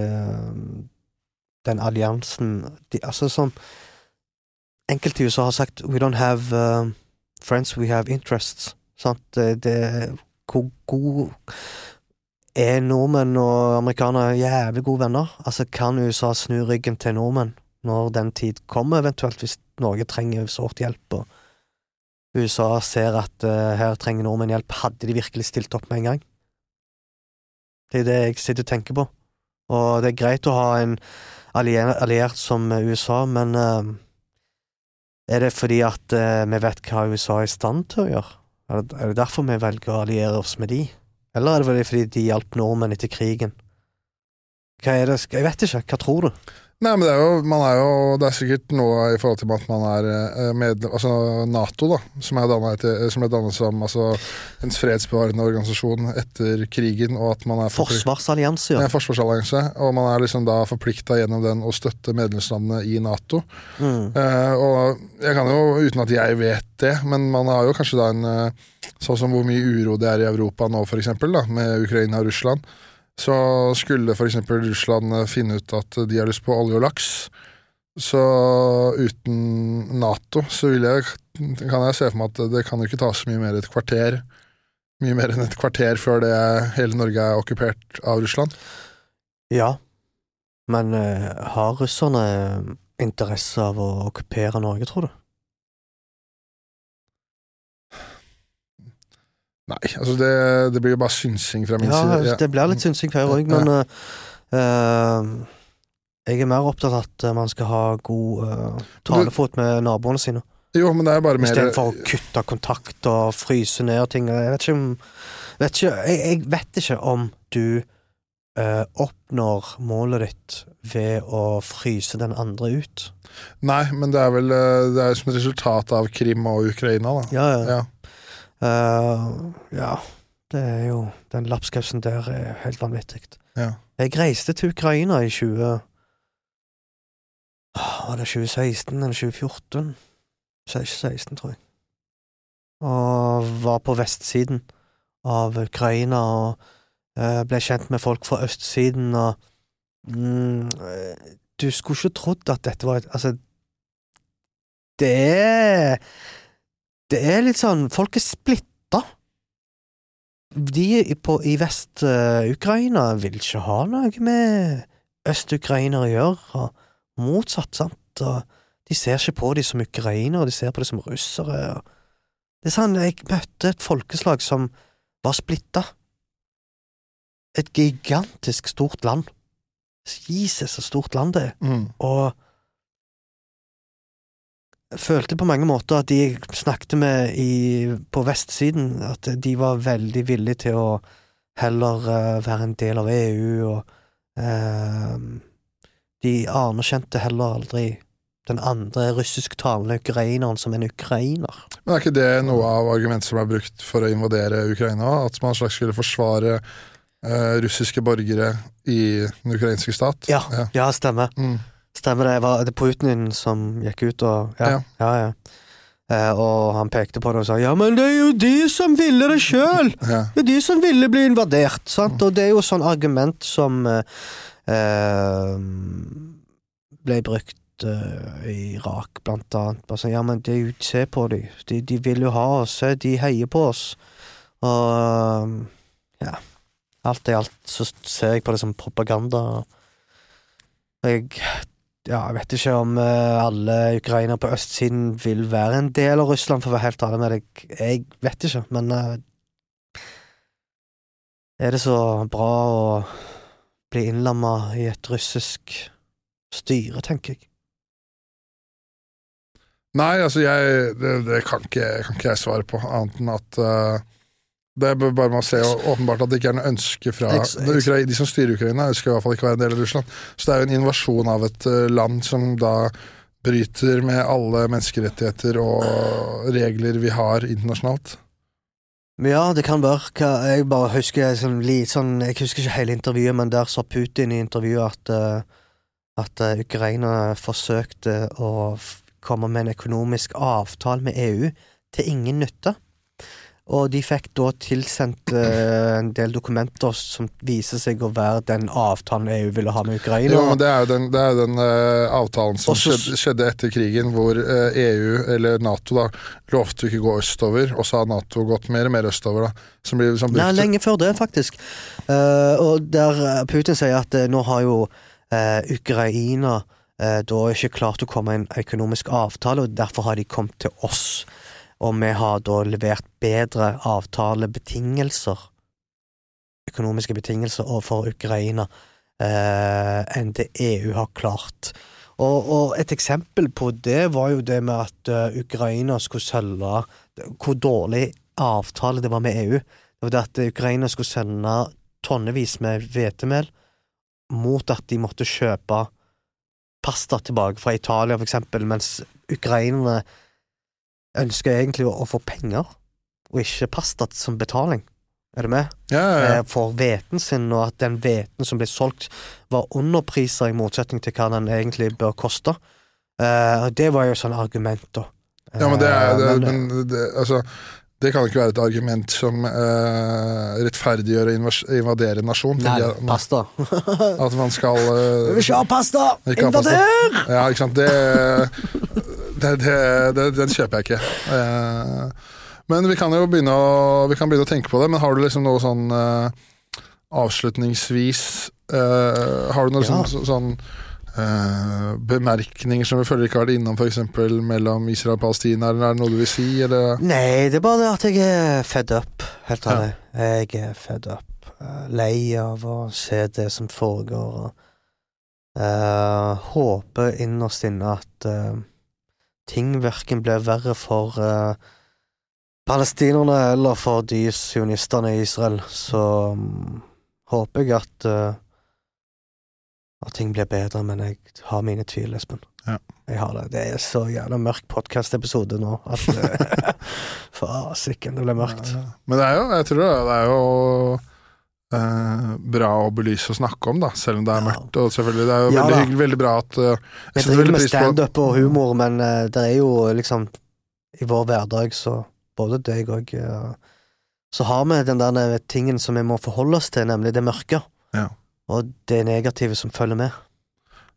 Den alliansen de, Altså som Enkelte i USA har sagt We don't have friends, we have interests. Sant? Det, det Hvor god er nordmenn og amerikanere jævlig gode venner? Altså, kan USA snu ryggen til nordmenn når den tid kommer, eventuelt hvis Norge trenger sårt hjelp, og USA ser at uh, her trenger nordmenn hjelp, hadde de virkelig stilt opp med en gang? Det er det jeg sitter og tenker på. Og det er greit å ha en allier, alliert som USA, men uh, er det fordi at uh, vi vet hva USA er i stand til å gjøre? Er det, er det derfor vi velger å alliere oss med de? Eller er det fordi de hjalp nordmenn etter krigen? Hva er det? Jeg vet ikke. Hva tror du? Nei, men det er jo, man er jo Det er sikkert noe i forhold til at man er eh, medlem Altså Nato, da, som er dannet, etter, som er dannet som altså, en fredsbevarende organisasjon etter krigen, og at man er Forsvarsallianse, Ja, ja. forsvarsallianse, og man er liksom da forplikta gjennom den å støtte medlemslandene i Nato. Mm. Eh, og jeg kan jo, uten at jeg vet det, men man har jo kanskje da en eh, Sånn som hvor mye uro det er i Europa nå, for eksempel, da, med Ukraina og Russland. Så skulle eksempel Russland eh, finne ut at de har lyst på olje og laks, Så uten Nato så jeg, kan jeg se for meg at det kan jo ikke ta så mye mer et kvarter Mye mer enn et kvarter før det hele Norge er okkupert av Russland. Ja, men uh, har russerne interesse av å okkupere Norge, tror du? Nei, altså det, det blir jo bare synsing fra min Ja, side. det blir litt synsing for òg, men eh, uh, jeg er mer opptatt av at man skal ha god uh, talefot med naboene sine. Jo, men det er bare mer Istedenfor å kutte kontakt og fryse ned ting. Jeg vet ikke om vet ikke, jeg, jeg vet ikke om du uh, oppnår målet ditt ved å fryse den andre ut. Nei, men det er vel eh, Det er som et resultat av Krim og Ukraina, da. Ja, ja. Ja. Eh, ja. Det er jo Den lapskausen der er helt vanvittig. Ja. Jeg reiste til Ukraina i 20 Ah, Var det 2016 eller 2014? 2016, tror jeg. Og var på vestsiden av Ukraina og eh, ble kjent med folk fra østsiden og mm, eh, Du skulle ikke trodd at dette var et Altså, det er Det er litt sånn Folk er splitta. De på, i Vest-Ukraina vil ikke ha noe med øst-ukrainere å gjøre, og motsatt, sant. Og de ser ikke på dem som ukrainere, de ser på dem som russere. Og det er sånn, Jeg møtte et folkeslag som var splitta. Et gigantisk stort land. Jesus, så stort land det er. Mm. Og følte på mange måter at de jeg snakket med i, på vestsiden, at de var veldig villige til å heller uh, være en del av EU, og uh, de anerkjente heller aldri den andre russisktalende ukraineren som en ukrainer. Men er ikke det noe av argumentet som er brukt for å invadere Ukraina? At man slags skulle forsvare uh, russiske borgere i den ukrainske stat? Ja, Ja. ja stemmer. Mm. Stemmer det. Var det Putin som gikk ut og Ja, Ja. ja. Eh, og han pekte på det og sa ja, men det er jo de som ville det sjøl! Det er de som ville bli invadert, sant? Og det er jo sånn argument som eh, eh, ble brukt eh, i Irak, blant annet. Bare sånn, ja, men det er jo, se på de. de. De vil jo ha oss, se, de heier på oss. Og eh, ja. Alt i alt så ser jeg på det som propaganda. Jeg ja, jeg vet ikke om eh, alle ukrainere på østsiden vil være en del av Russland, for å være helt ærlig med deg. Jeg vet ikke, men eh, Er det så bra å bli innlamma i et russisk styre, tenker jeg. Nei, altså jeg Det, det kan, ikke, kan ikke jeg svare på, annet enn at eh, det er bare man å se åpenbart at det ikke er noe ønske fra Ex- de, de som styrer Ukraina, ønsker i hvert fall ikke å være en del av Russland. Så det er jo en invasjon av et eh, land som da bryter med alle menneskerettigheter og regler vi har internasjonalt. Ja, det kan være. Jeg bare husker sånn, litt sånn Jeg husker ikke hele intervjuet, men der sa Putin i intervjuet at eh, at eh, Ukraina forsøkte å komme med en økonomisk avtale med EU til ingen nytte. Og de fikk da tilsendt uh, en del dokumenter som viser seg å være den avtalen EU ville ha med Ukraina. Jo, men det er jo den, det er jo den uh, avtalen som Også, skjedde, skjedde etter krigen, hvor uh, EU, eller Nato, da lovte å ikke gå østover, og så har Nato gått mer og mer østover, da. Som blir liksom Nei, lenge før det, faktisk. Og der Putin sier at nå har jo Ukraina da ikke klart å komme en økonomisk avtale, og derfor har de kommet til oss. Og vi har da levert bedre avtalebetingelser, økonomiske betingelser overfor Ukraina, eh, enn det EU har klart. Og, og et eksempel på det var jo det med at eh, Ukraina skulle selge Hvor dårlig avtale det var med EU. Det var det at Ukraina skulle sende tonnevis med hvetemel mot at de måtte kjøpe pasta tilbake fra Italia, for eksempel, mens ukrainerne ønsker egentlig å, å få penger, og ikke pasta som betaling. Er du med? Ja, ja, ja. Eh, For hveten sin, og at den hveten som ble solgt, var underpriser i motsetning til hva den egentlig bør koste. Uh, det var jo sånn argument, da. Ja, men det er Eh, det, men- men det, Altså, Det kan ikke være et argument som uh, rettferdiggjør å invadere en nasjon. Nei, jeg. pasta. At man skal vi vil ikke ha pasta! Invader! Ja, ikke sant. Det, det, det, det Den kjøper jeg ikke. Eh, men vi kan jo begynne å, vi kan begynne å tenke på det. Men har du liksom noe sånn eh, avslutningsvis eh, Har du noe Ja. sånn, sånn bemerkninger som vi føler ikke har vært innom, f.eks. mellom Israel og Palestina? Eller er det noe du vil si? Eller? Nei, det er bare det at jeg er fed up, helt ærlig. Jeg er fed up. Lei av å se det som foregår. og eh, håper innerst inne at ting verken blir verre for eh, palestinerne eller for de sionistene i Israel. Så um, håper jeg at uh, at ting blir bedre, men jeg har mine tvil, Espen. Ja. Jeg har det. Det er så jævla mørk podkast-episode nå at uh, Fasiken, det ble mørkt. Ja, Men det er jo, jeg tror det, det er jo eh, bra å belyse og snakke om, da, selv om det er mørkt. Og selvfølgelig, det er jo Ja, veldig da. hyggelig, veldig bra at uh, Jeg driver med standup og humor, men uh, det er jo liksom I vår hverdag, så både deg og uh, Så har vi den der tingen som vi må forholde oss til, nemlig det mørke. Ja. Og det negative som følger med.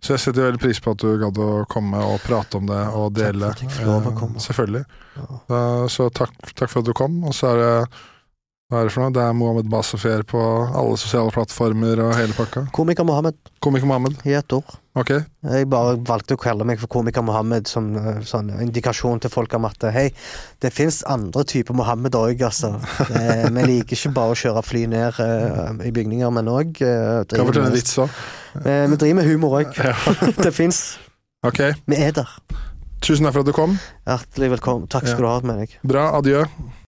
Så jeg setter veldig pris på at du gadd å komme og prate om det og Takk for dele. at jeg fikk lov å komme. Selvfølgelig. Ja. Så takk, takk for at du kom. Og så er det hva er det for noe? Det er Mohammed Basafer på alle sosiale plattformer og hele pakka. Komiker Mohammed, Komiker Mohammed. i ett ord. Ok. Jeg bare valgte å kalle meg for komiker Mohammed som eh, sånn indikasjon til folk om at hei, det fins andre typer Mohammed òg, altså. Eh, Vi liker ikke bare å kjøre fly ned uh, i bygninger, men òg Kan fortelle en vits òg. Vi driver med humor òg. Ja. det fins. Ok. Vi er der. Tusen takk for at du kom. Hjertelig velkommen. Takk skal du ha med deg. Bra. Adjø.